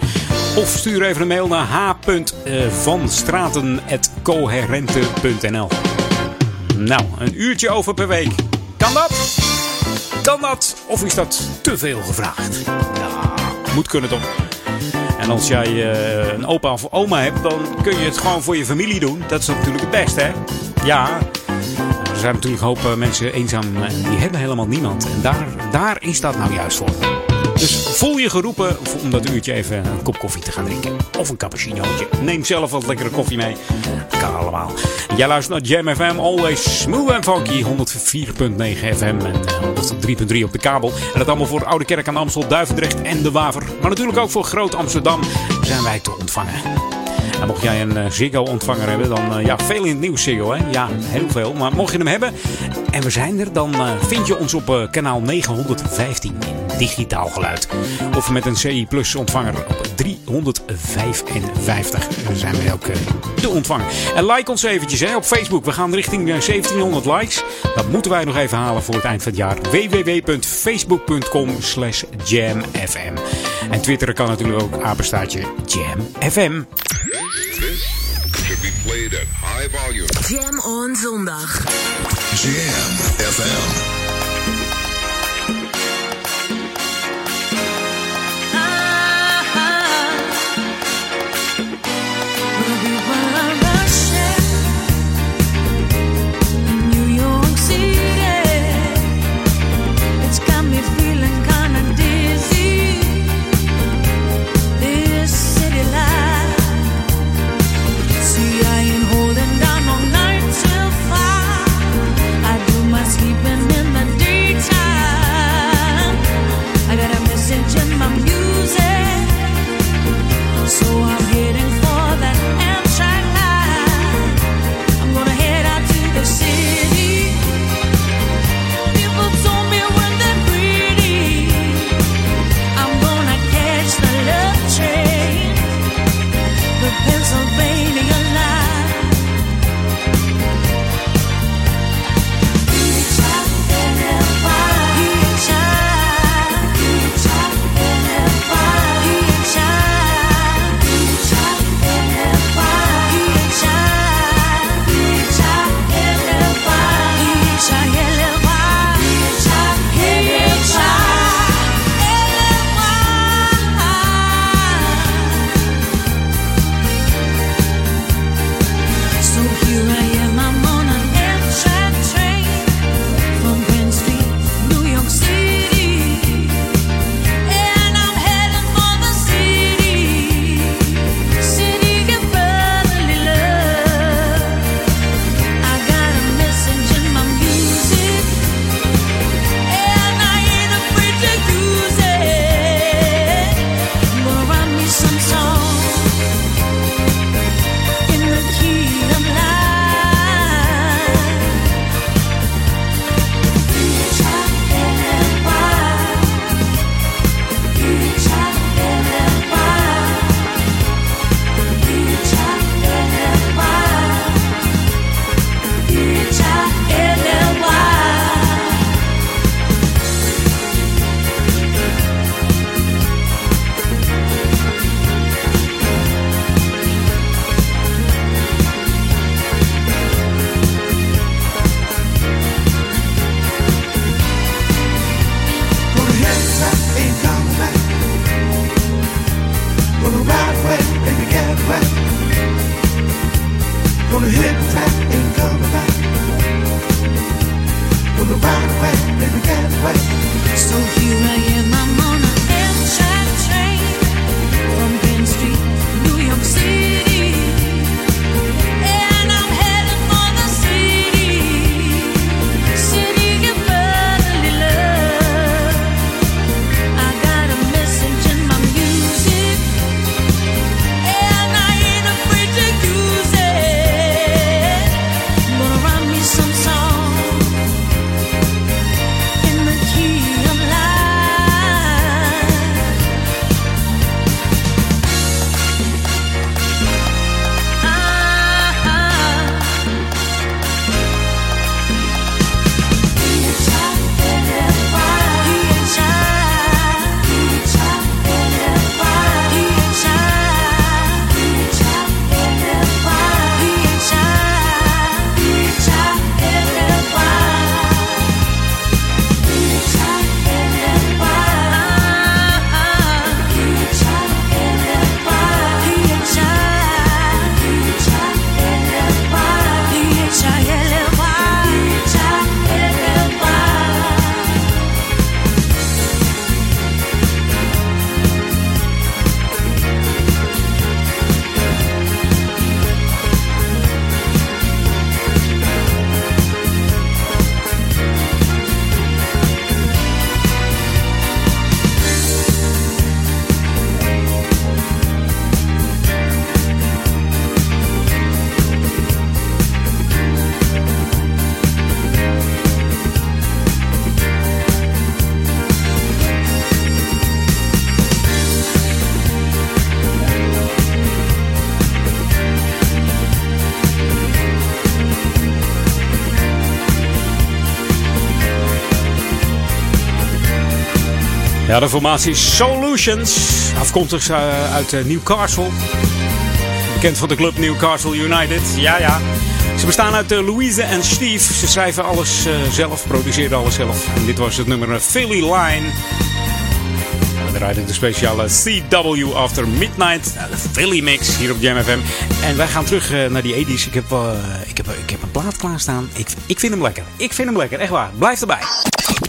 Of stuur even een mail naar h.vanstraten.coherente.nl Nou, een uurtje over per week. Kan dat? Kan dat? Of is dat te veel gevraagd? Ja, moet kunnen toch? En als jij eh, een opa of oma hebt, dan kun je het gewoon voor je familie doen. Dat is natuurlijk het beste, hè? Ja. Er zijn natuurlijk een hoop eh, mensen eenzaam en die hebben helemaal niemand. En daar, daar is dat nou juist voor. Dus voel je geroepen om dat uurtje even een kop koffie te gaan drinken. Of een cappuccinootje. Neem zelf wat lekkere koffie mee. Kan allemaal. Jij luistert naar Jam FM. Always smooth and funky. 104.9 FM en eh, 103.3 op de kabel. En dat allemaal voor Oude Kerk aan Amstel, Duivendrecht en De Waver. Maar natuurlijk ook voor Groot Amsterdam zijn wij te ontvangen. En mocht jij een eh, Ziggo-ontvanger hebben, dan eh, ja, veel in het nieuws Ziggo, hè? Ja, heel veel. Maar mocht je hem hebben en we zijn er, dan eh, vind je ons op eh, kanaal 915 in digitaal geluid. Of met een CI Plus ontvanger op 355 zijn wij ook eh, de ontvanger. En like ons eventjes hè, op Facebook. We gaan richting eh, 1700 likes. Dat moeten wij nog even halen voor het eind van het jaar. www.facebook.com slash jamfm. En twitteren kan natuurlijk ook apenstaartje jamfm. Should be played at high volume. Jam on zondag. Jam FM. Ja, de formatie Solutions. Afkomstig eh, uit eh, Newcastle. Bekend van de club Newcastle United. Ja, ja. Ze bestaan uit eh, Louise en Steve. Ze schrijven alles zelf, produceren alles zelf. En dit was het nummer Philly Line. We draaiden de speciale CW After Midnight. De Philly Mix hier op Jam FM. En wij gaan terug naar die 80s. Ik heb, ik, heb, ik heb een plaat klaarstaan. Ik, ik vind hem lekker. Ik vind hem lekker, echt waar. Blijf erbij.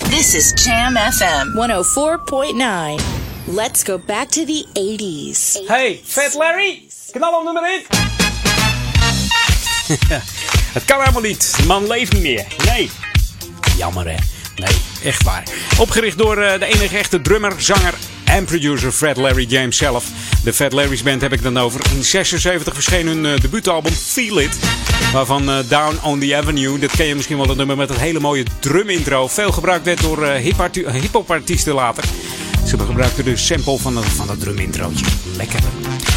This is Jam FM 104.9. Let's go back to the 80s. Hey, Fat Larry, knal hem nummer in. Het kan helemaal niet. De man leeft niet meer. Nee. Jammer hè. Nee, echt waar. Opgericht door eh, de enige echte drummer, zanger en producer Fred Larry James zelf. De Fat Larry's Band heb ik dan over. In 76 verscheen hun eh, debuutalbum Feel It. Waarvan eh, Down on the Avenue, dat ken je misschien wel, het nummer met dat hele mooie drum intro. Veel gebruikt werd door eh, hip-hop later. Ze gebruikten de sample van, dat- van dat. Lekker.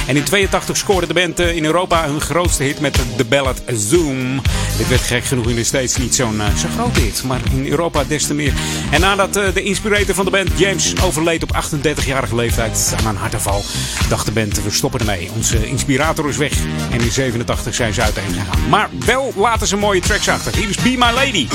En in 82 scoorde de band eh, in Europa hun grootste hit met de ballad Zoom. Dit werd gek genoeg in de States niet zo'n eh, zo'n grote hit, maar in Europa des te meer. En nadat eh, de inspirator van de band, James, overleed op 38-jarige leeftijd aan een hartaanval, dacht de band, we stoppen ermee. Onze inspirator is weg en in 87 zijn ze uiteen gegaan. Maar wel laten ze mooie tracks achter. Hier is Be My Lady.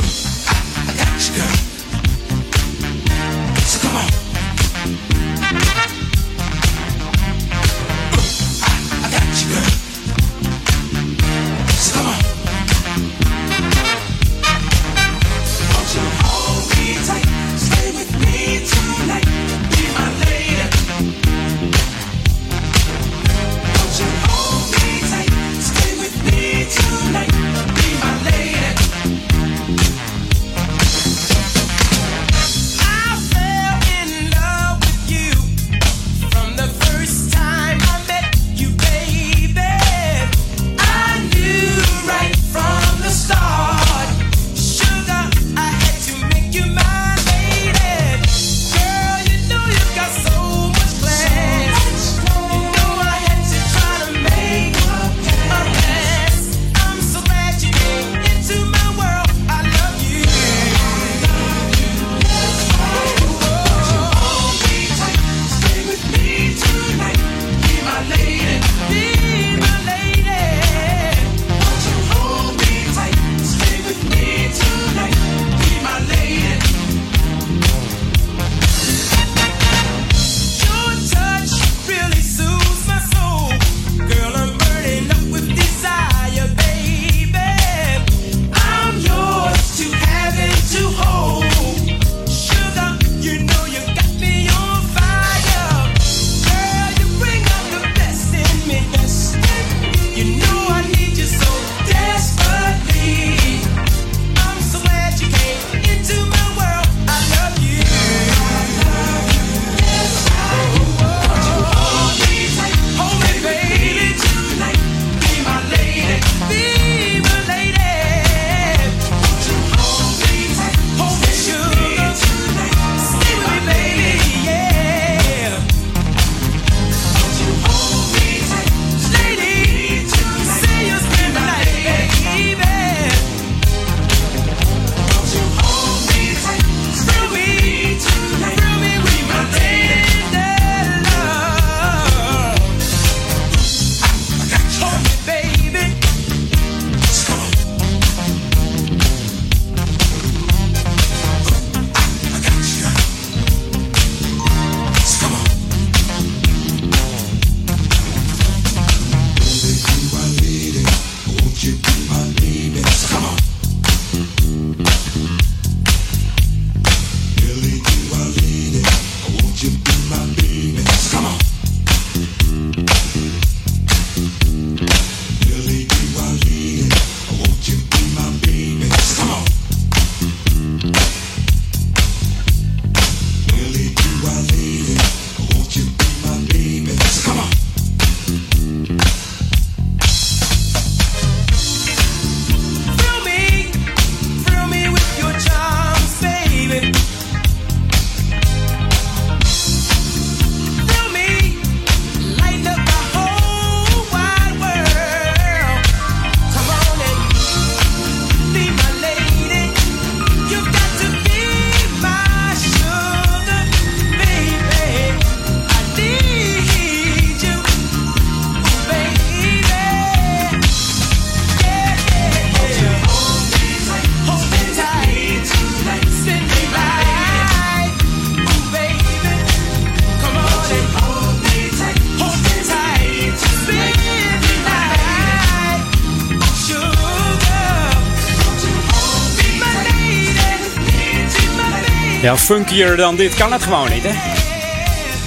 Ja, funkier dan dit kan het gewoon niet, hè?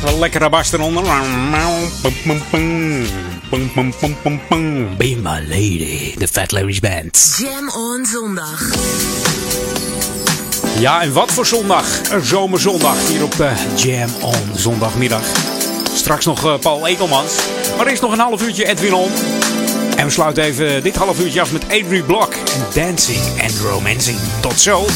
Wel lekkere bas eronder. Be my lady, de Fat Larry's Band. Jam on zondag. Ja, en wat voor zondag? Een zomerzondag hier op de Jam on zondagmiddag. Straks nog eh, Paul Ekelmans. Maar er is nog een half uurtje Edwin On. En we sluiten even dit half uurtje af met Adrie Block en Dancing and Romancing. Tot zo.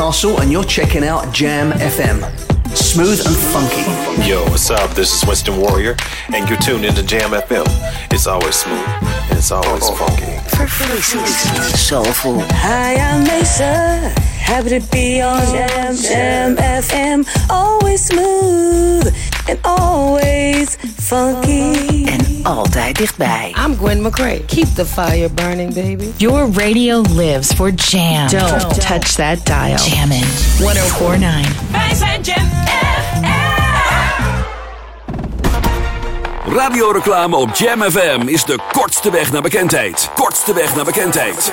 Paul and you're checking out Jam FM. Smooth and funky. Yo, what's up? This is Winston Warrior, and you're tuned into Jam FM. It's always smooth, and it's always funky. Verfrissend. Soulful. Hi, I'm Mesa. Happy to be on Jam Jam FM. Always smooth and always funky. En altijd dichtbij. I'm Gwen McCrae. Keep the fire burning, baby. Your radio lives for jam. Don't, touch that dial. Jammin'. 1049. Wij zijn Jam Radioreclame op Jam FM is de kortste weg naar bekendheid. Kortste weg naar bekendheid.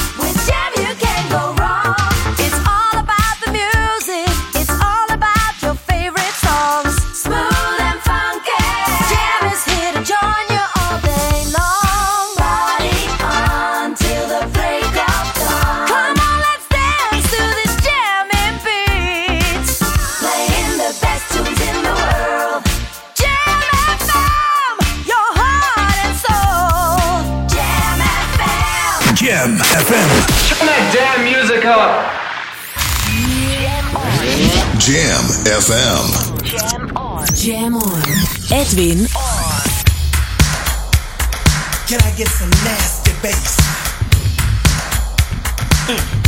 FM. Turn that damn music up. Jam FM. Jam on. Jam on. Edwin on. Can I get some nasty bass? Mm.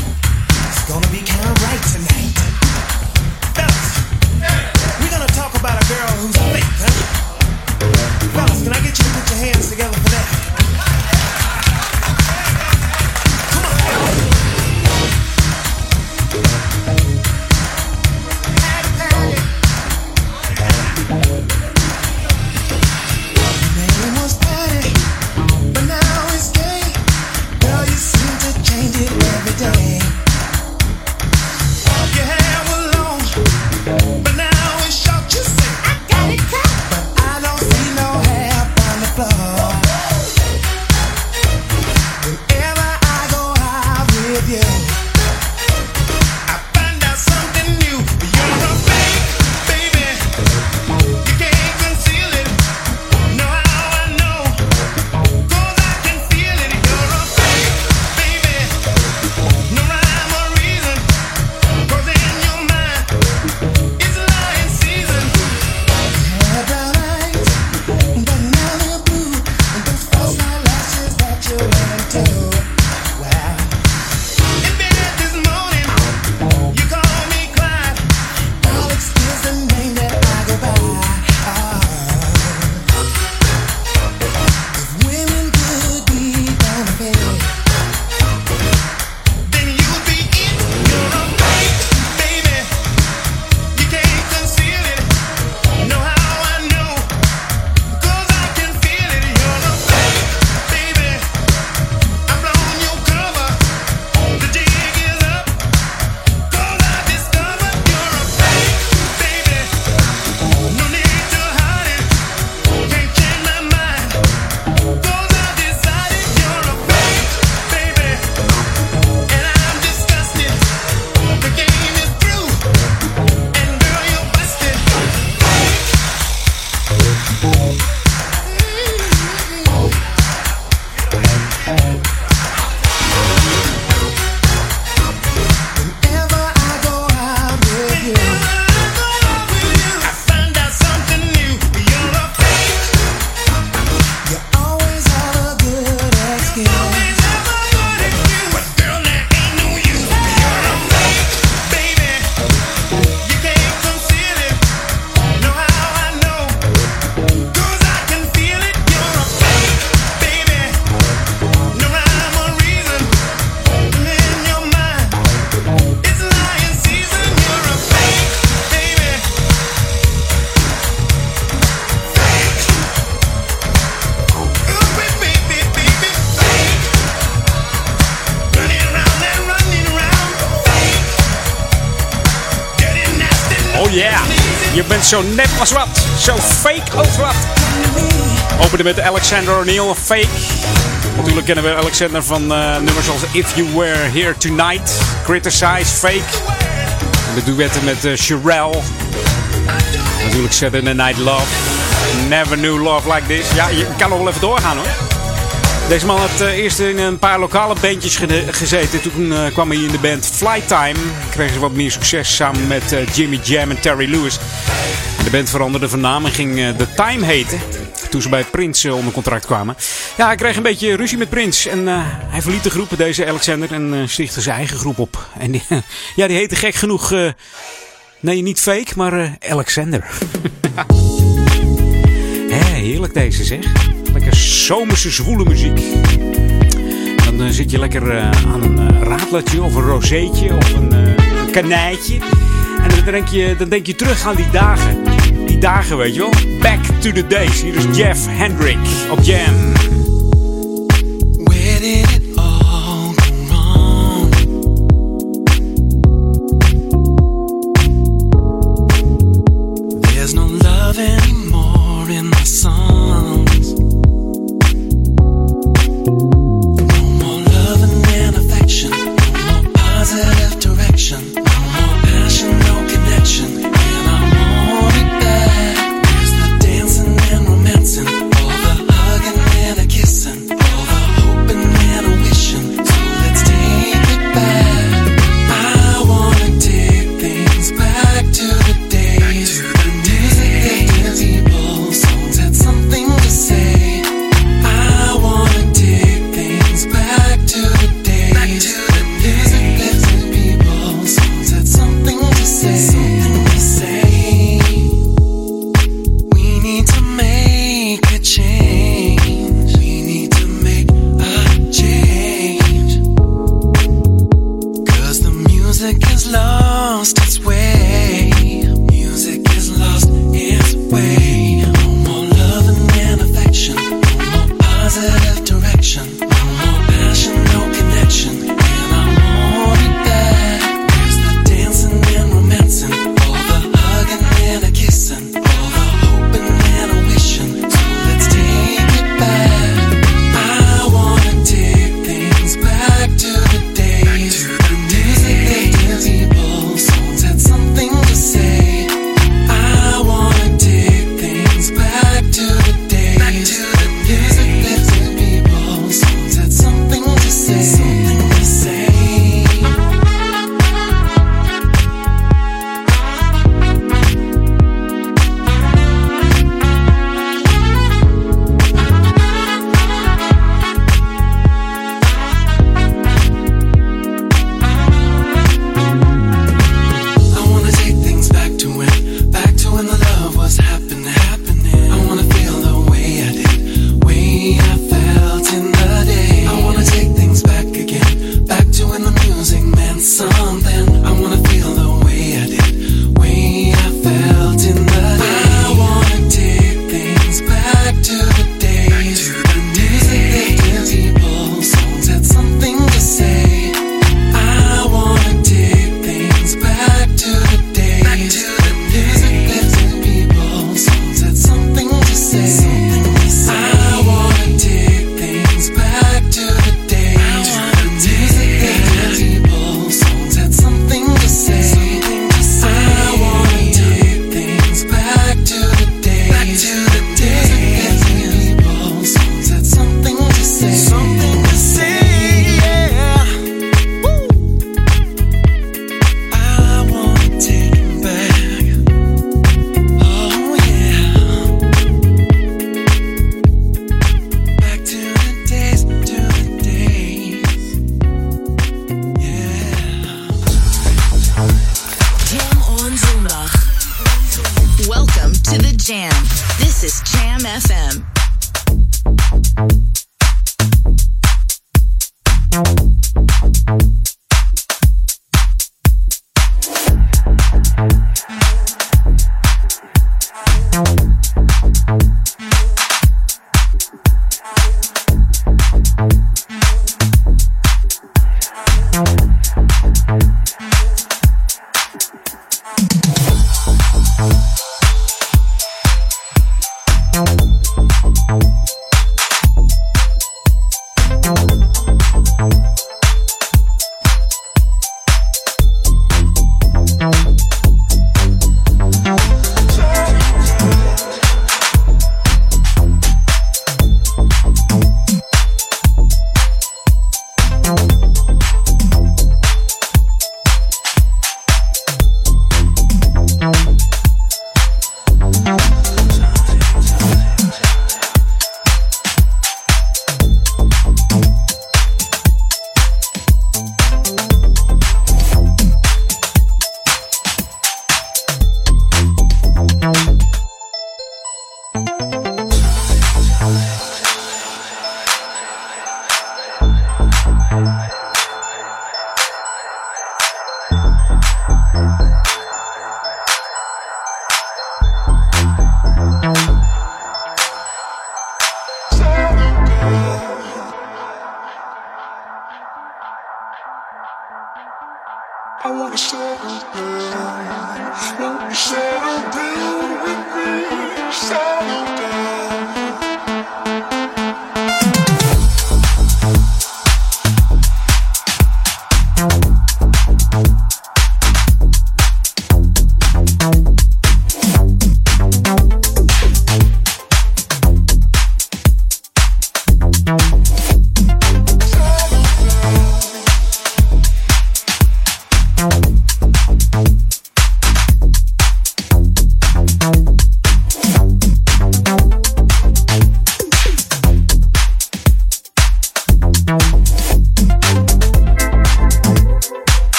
Zo nep als wat. Zo fake als wat. Opende met Alexander O'Neill, fake. Natuurlijk kennen we Alexander van eh, nummers als If You Were Here Tonight, Criticize, Fake. En de duetten met uh, Sherelle. Natuurlijk a Night Love. Never Knew Love Like This. Ja, je kan nog wel even doorgaan hoor. Deze man had eh, eerst in een paar lokale bandjes gezeten. Toen kwam hij in de band Flytime. Kregen ze wat meer succes samen met Jimmy Jam en Terry Lewis band veranderde van naam en ging eh, The Time heten. Toen ze bij Prince eh, onder contract kwamen. Ja, hij kreeg een beetje ruzie met Prince. En eh, hij verliet de groep, deze Alexander, en stichtte zijn eigen groep op. En die, ja, die heette gek genoeg... Nee, niet fake, maar Alexander. Heerlijk deze zeg. Lekker zomerse zwoele muziek. Dan zit je lekker aan een raadletje of een rozeetje of een kanijtje. En dan denk, je, dan denk je terug aan die dagen dagen, weet je wel. Back to the days. Hier is Jeff Hendrick op Jam.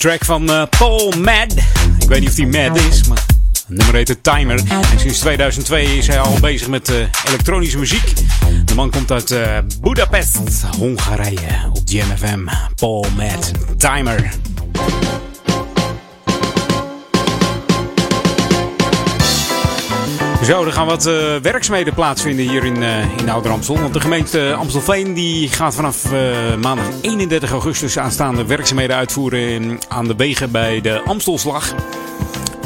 Track van eh, Paul Mad. Ik weet niet of die Mad is, maar het nummer heet The Timer. En sinds 2002 is hij al bezig met eh, elektronische muziek. De man komt uit eh, Budapest, Hongarije, op GMFM. Paul Mad, Timer. Zo, er gaan wat eh, werkzaamheden plaatsvinden hier in, eh in Ouder Amstel. Want de gemeente Amstelveen die gaat vanaf eh, maandag 31 augustus aanstaande werkzaamheden uitvoeren in- aan de wegen bij de Amstelslag.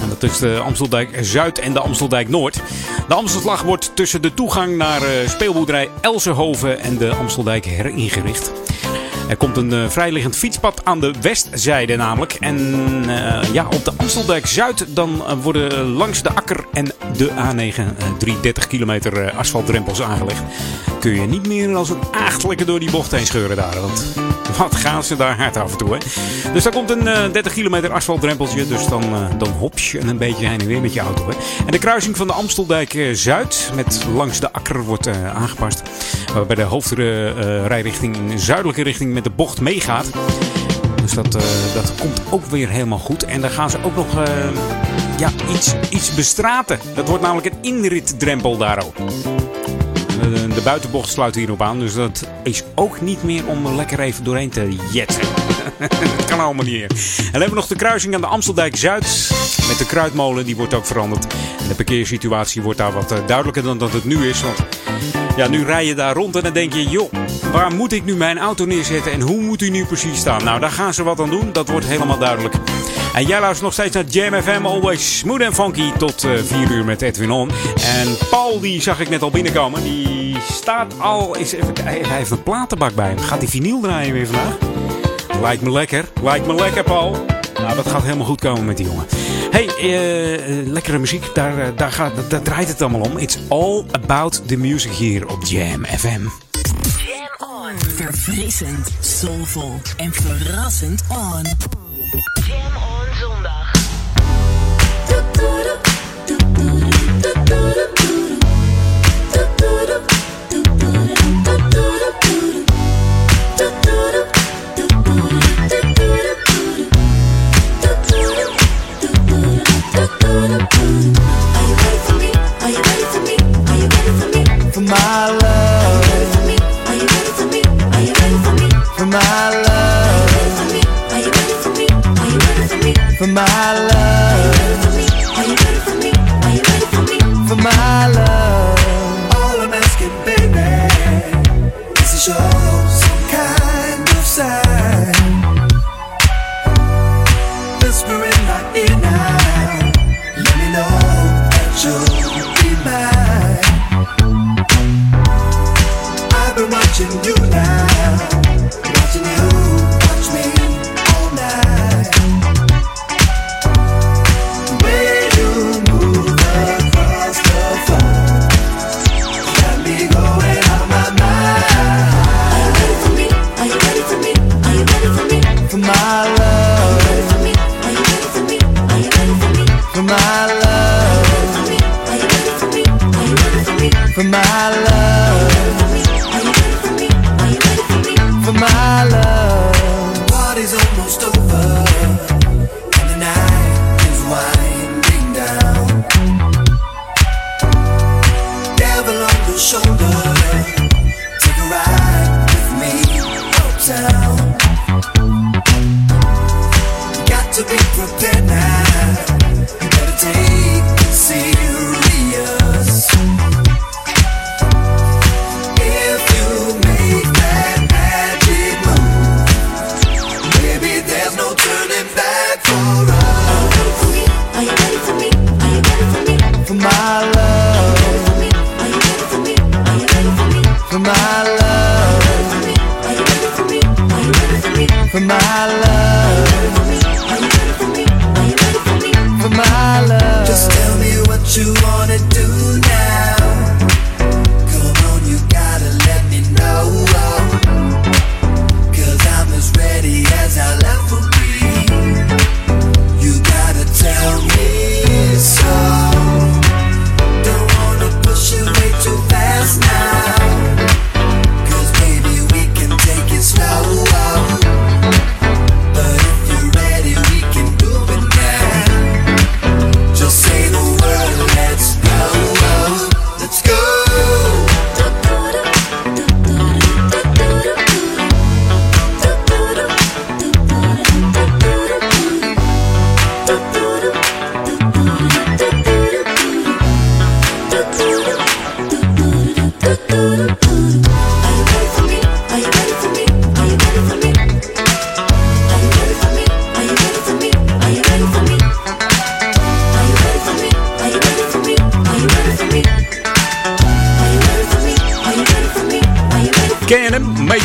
Dat is de Amsteldijk Zuid en de Amsteldijk Noord. De Amstelslag wordt tussen de toegang naar speelboerderij Elsenhoven en de Amsteldijk heringericht. Er komt een eh, vrijliggend fietspad aan de westzijde namelijk. En eh, ja, op de Amsteldijk Zuid dan eh, worden langs de Akker en de A9 eh, 330 kilometer asfaltdrempels aangelegd. Kun je niet meer als een achtelijke door die bocht heen scheuren daar. Want wat gaan ze daar hard af en toe? Dus daar komt een eh, 30 kilometer asfaltdrempeltje. Dus dan, dan hop je een beetje heen en weer met je auto, hè? En de kruising van de Amsteldijk Zuid met langs de Akker wordt aangepast. Waarbij de hoofdrijrichting in zuidelijke richting met de bocht meegaat. Dus dat, eh, dat komt ook weer helemaal goed. En dan gaan ze ook nog eh, ja, iets, iets bestraten. Dat wordt namelijk een inritdrempel daar ook. De, buitenbocht sluit hierop aan. Dus dat is ook niet meer om er lekker even doorheen te jetten. kan allemaal niet meer. En dan hebben we nog de kruising aan de Amsteldijk Zuid. Met de kruidmolen, die wordt ook veranderd. De parkeersituatie wordt daar wat eh, duidelijker dan dat het nu is. Want ja, nu rij je daar rond en dan denk je, joh, waar moet ik nu mijn auto neerzetten en hoe moet hij nu precies staan? Nou, daar gaan ze wat aan doen. Dat wordt helemaal duidelijk. En jij luistert nog steeds naar Jam FM, always smooth en funky tot eh 4 uur met Edwin On. En Paul, die zag ik net al binnenkomen, die staat al, is even, hij heeft een platenbak bij hem. Gaat hij vinyl draaien weer vandaag? Lijkt me lekker, lijkt me lekker Paul. Nou, dat gaat helemaal goed komen met die jongen. Hey, eh, eh, lekkere muziek, daar, eh, daar, gaat, draait het allemaal om. It's all about the music hier op Jam FM. Jam on. Verfrissend, soulvol en verrassend on. Jam on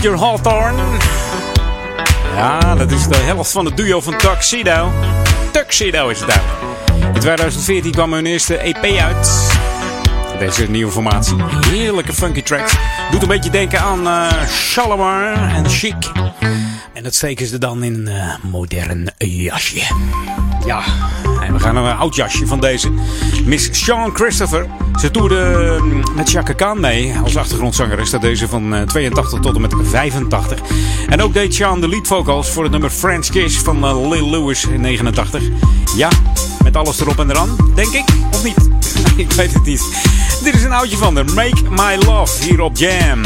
Major Hawthorne. Ja, dat is de helft van het duo van Tuxedo. Tuxedo is het eigenlijk. In 2014 kwam hun eerste EP uit. Deze nieuwe formatie. Heerlijke funky tracks. Doet een beetje denken aan Shalimar en Chic. En dat steken ze dan in een eh, modern jasje. Ja, en we gaan naar een oud jasje van deze. Miss Sean Christopher. Ze toerde mm, met Chaka Khan mee als achtergrondzangeres. Dat deze van eh, 82 tot en met 85. En ook deed Sean de lead vocals voor het nummer French Kiss van eh, Lil Lewis in 89. Ja, met alles erop en eraan, denk ik. Of niet? ik weet het niet. Dit is een oudje van de Make My Love hier op Jam.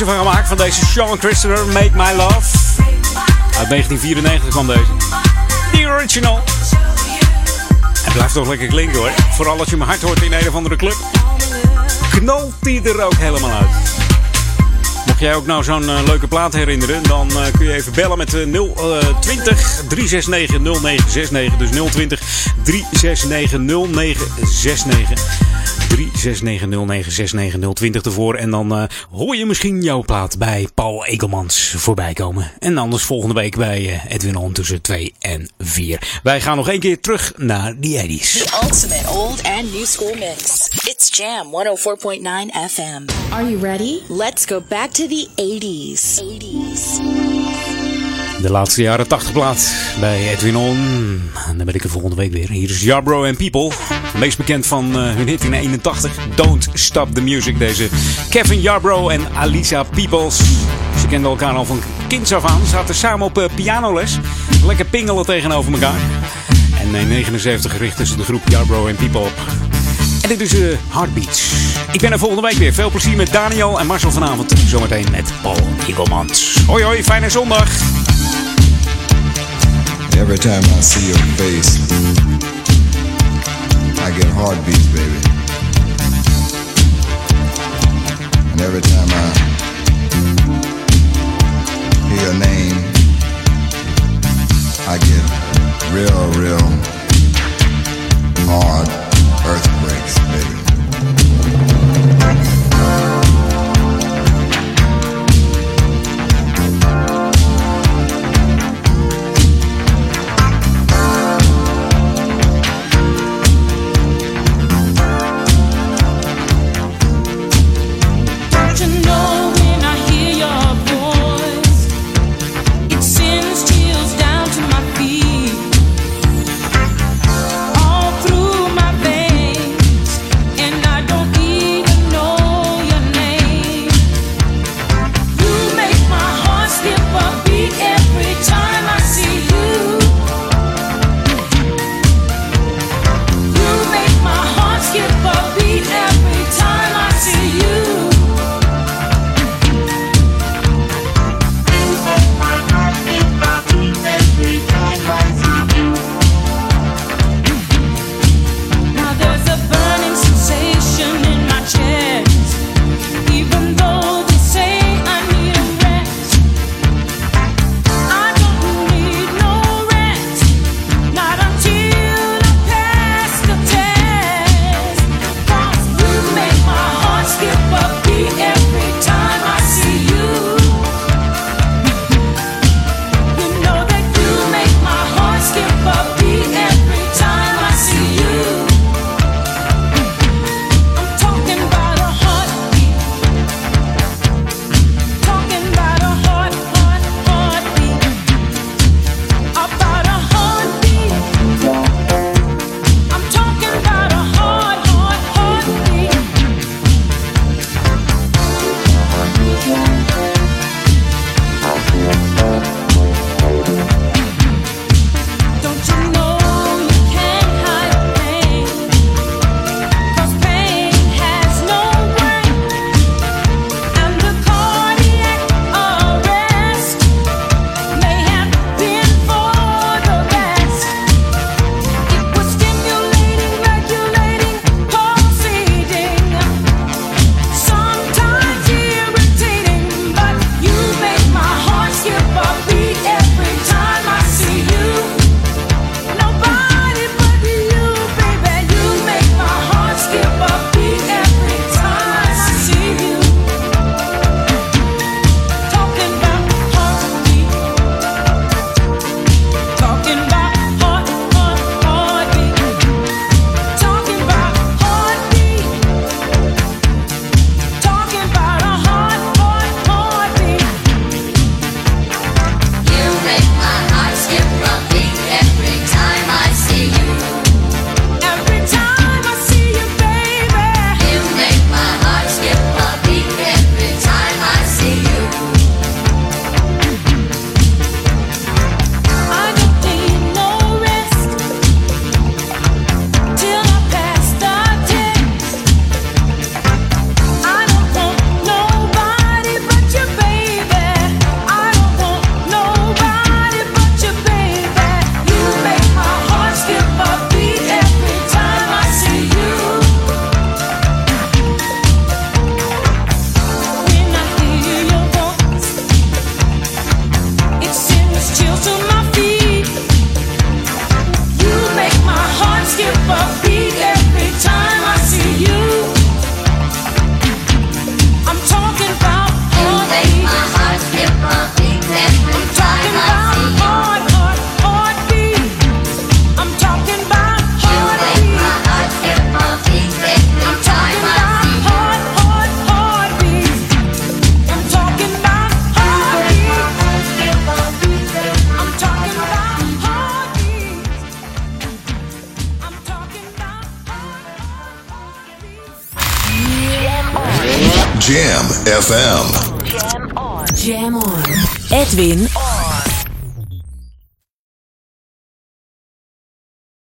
Remixen van gemaakt. Van deze Sean Christopher, Make My Love. Uit 1994 kwam deze. The original. Het blijft toch lekker klinken hoor. Vooral als je hem hard hoort in een of andere club. Knalt die er ook helemaal uit. Mocht jij ook nou zo'n eh, leuke plaat herinneren, dan eh, kun je even bellen met eh, 020 369 0969. Dus 020 369 0969. 3690969 ervoor. En dan eh, hoor je misschien jouw plaat bij Paul Egelmans voorbij komen. En anders volgende week bij eh, Edwin On tussen 2 en 4. Wij gaan nog één keer terug naar die 80s. The ultimate old and new school mix. It's Jam 104.9 FM. Are you ready? Let's go back to the 80s. 80s. De laatste jaren 80 plaat bij Edwin On. En dan ben ik er volgende week weer. Hier is Jarbro and People. Meest bekend van eh, hun hit in 81. Don't Stop the Music. Deze Kevin Jarbro en Alisa Peoples. Ze kenden elkaar al van kinds af aan. Ze zaten samen op eh, pianoles. Lekker pingelen tegenover elkaar. En in 79 richtten ze de groep Jarbro and People op. En dit is uh, Heartbeats. Ik ben er volgende week weer. Veel plezier met Daniel en Marcel vanavond. Zometeen met Paul Egelmans. Hoi hoi, fijne zondag. Every time I see your face, I get heartbeats, baby. And every time I hear your name, I get real, real hard earthquakes, baby.